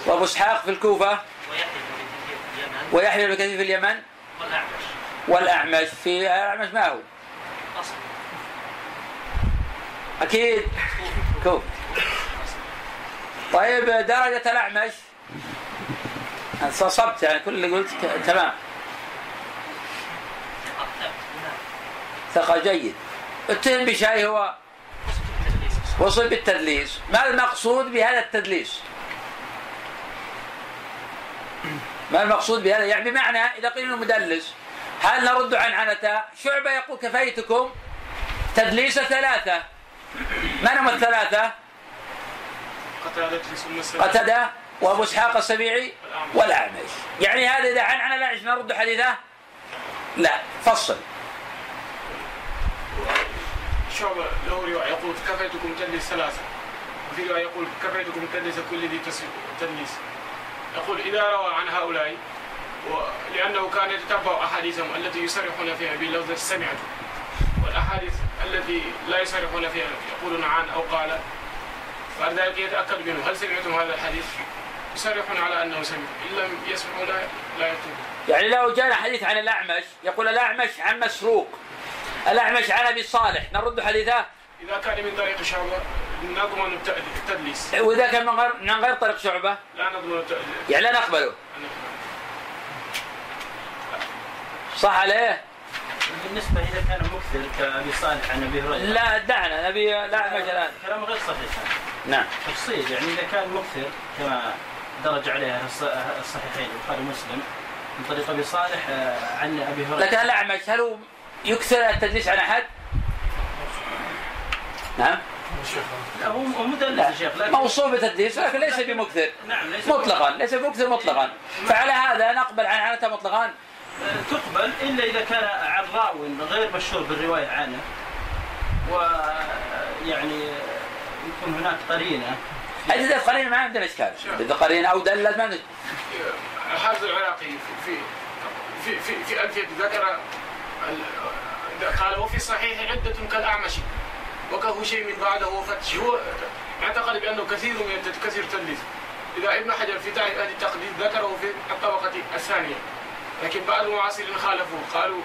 وأبو إسحاق في الكوفة. ويحيى بن كثير في اليمن. بن كثير في الأعمش ما هو؟ أكيد. كوف طيب درجة الأعمش؟ أنت صبت يعني كل اللي قلت تمام. ثقة جيد. اتهم بشيء هو وصل بالتدليس. ما المقصود بهذا التدليس؟ ما المقصود بهذا؟ يعني بمعنى إذا قيل إنه مدلس هل نرد عن عنته شعبة يقول كفيتكم تدليس ثلاثة. من هم الثلاثة؟ قتادة وأبو إسحاق السبيعي والأعمش. يعني هذا إذا عن عن الأعمش نرد حديثه؟ لا فصل. شعبة له رواية يقول كفيتكم تدليس ثلاثة. وفي رواية يقول كفيتكم تدليس كل ذي تدليس. يقول إذا روى عن هؤلاء لأنه كان يتتبع أحاديثهم التي يصرحون فيها بلفظ سمعت والأحاديث التي لا يصرحون فيها يقولون عن أو قال بعد ذلك يتأكد منه. هل سمعتم هذا الحديث؟ يصرحون على أنه سمع. إن لم يسمعوا لا لا يكتبون يعني لو جاءنا حديث عن الأعمش يقول الأعمش عن مسروق الأعمش عن أبي صالح نرد حديثه؟ إذا كان من طريق شعبة نضمن الت- التدليس. وإذا كان من غير من غير طريق شعبة؟ لا نضمن التدليس يعني لا نقبله. صح عليه؟ بالنسبة إذا كان مكثر كأبي صالح عن أبي هريرة. لا دعنا. نبي الاعمش الان كلام غير صحيح. نعم. تفصيل يعني إذا كان مكثر كما درج عليه الص- الصحيحين البخاري ومسلم من طريق أبي صالح آه، عن أبي هريرة. لكن الاعمش هل هو يكثر التدليس عن أحد؟ نعم. لا هو مدلس يا شيخ لكن موصوف بالتدليس ولكن ليس بمكثر. نعم ليس مطلقا ليس بمكثر مطلقا. فعلى هذا نقبل عن عنته مطلقا؟ آه، تقبل إلا إذا كان عن راو غير مشهور بالرواية عنه ويعني يكون هناك قرينة. إذا قرينة ما عندنا إشكال. إذا قرينة أو دلت ما عندنا. الحافظ العراقي في في في في ألفية ذكر ال- قال وفي الصحيح عدة كالأعمش. وكهشيم بعده وفتش هو اعتقد بأنه كثير من كثير تدليس إذا ابن حجر في تعريف أهل التقليد ذكره في الطبقة الثانية. لكن بعض المعاصرين خالفوه. قالوا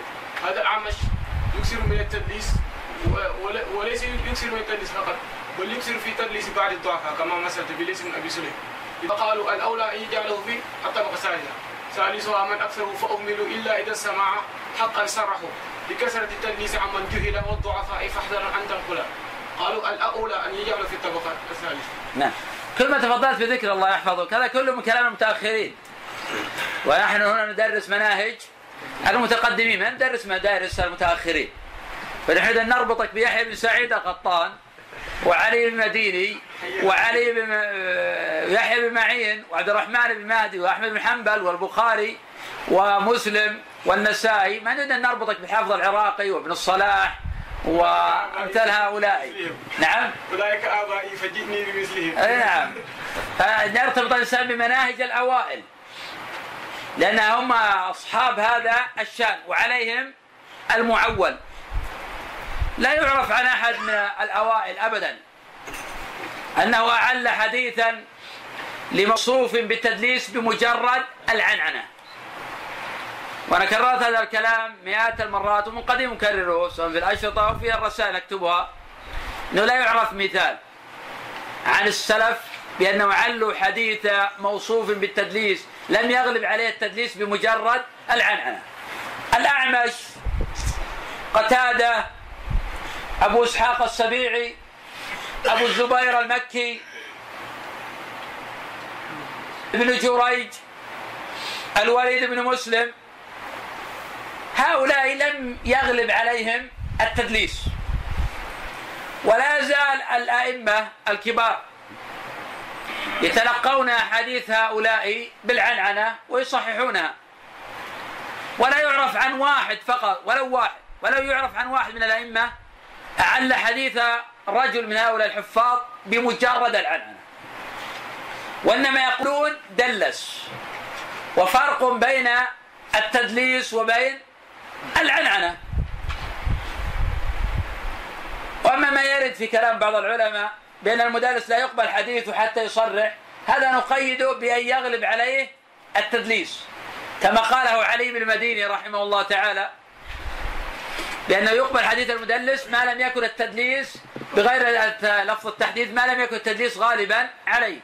هذا الأعمش يكثر من التدليس وليس يكثر من التدليس فقط. بل يكثر في تدليس بعض الضعفاء كما مثلت بليس بن أبي سليم. اذا قالوا الأولى أن يجعله في الطبقه الثالثه ثالثها من أكثره فأهملوا إلا إذا السماع حقا صرحوا بكثرة التدليس عمن جهل والضعفاء فاحذر ان تنقلا قالوا الأولى أن يجعله في الطبقة الثالثة. نعم. كل ما تفضلت بذكر الله يحفظك هذا كله من كلام المتاخرين ونحن هنا ندرس مناهج المتقدمين. ما ندرس مدارس المتأخرين. فنحن نربطك بيحيى بن سعيد القطان وعلي بن مديني وعلي بن يحيى بن معين وعبد الرحمن بن مهدي وأحمد بن حنبل والبخاري ومسلم والنسائي ما نريد ان نربطك بحافظ العراقي وابن الصلاح وامثال هؤلاء. نعم؟ أولئك آبائي فجئني بمثلهم. أي نعم. فنرتبط الإنسان بمناهج الأوائل لأن هم أصحاب هذا الشأن وعليهم المعول. لا يعرف عن أحد من الأوائل ابدا. أنه أعل حديثا لموصوف بالتدليس بمجرد العنعنة. وأنا كررت هذا الكلام مئات المرات ومن قديم اكرره سواء في الأشرطة أو في الرسائل اكتبها إنه لا يعرف مثال عن السلف بأنه علوا حديث موصوف بالتدليس لم يغلب عليه التدليس بمجرد العنعنة. الأعمش قتادة أبو إسحاق السبيعي أبو الزبير المكي ابن جريج الوليد بن مسلم. هؤلاء لم يغلب عليهم التدليس ولا زال الأئمة الكبار يتلقون أحاديث هؤلاء بالعنعنة ويصححونها. ولا يعرف عن واحد فقط ولو واحد ولو يعرف عن واحد من الأئمة أعل حديث رجل من هؤلاء الحفاظ بمجرد العنعنة. وإنما يقولون دلس. وفرق بين التدليس وبين العنعنة. وأما ما يرد في كلام بعض العلماء بأن المدرس لا يقبل حديثه حتى يصرح هذا نقيده بأن يغلب عليه التدليس. كما قاله علي بن المديني رحمه الله تعالى بأنه يقبل حديث المدلس ما لم يكن التدليس بغير لفظ التحديث ما لم يكن التدليس غالبا عليه.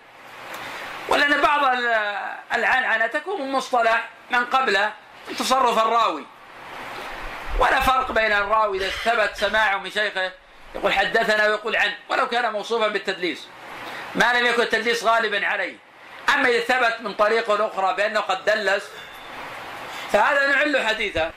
ولأن بعض العنعنه تكون من مصطلح من قبله تصرف الراوي. ولا فرق بين الراوي إذا ثبت سماعه من شيخه يقول حدثنا ويقول عنه ولو كان موصوفا بالتدليس. ما لم يكن التدليس غالبا عليه. أما إذا ثبت من طريق أخرى بأنه قد دلس فهذا نعل حديثه.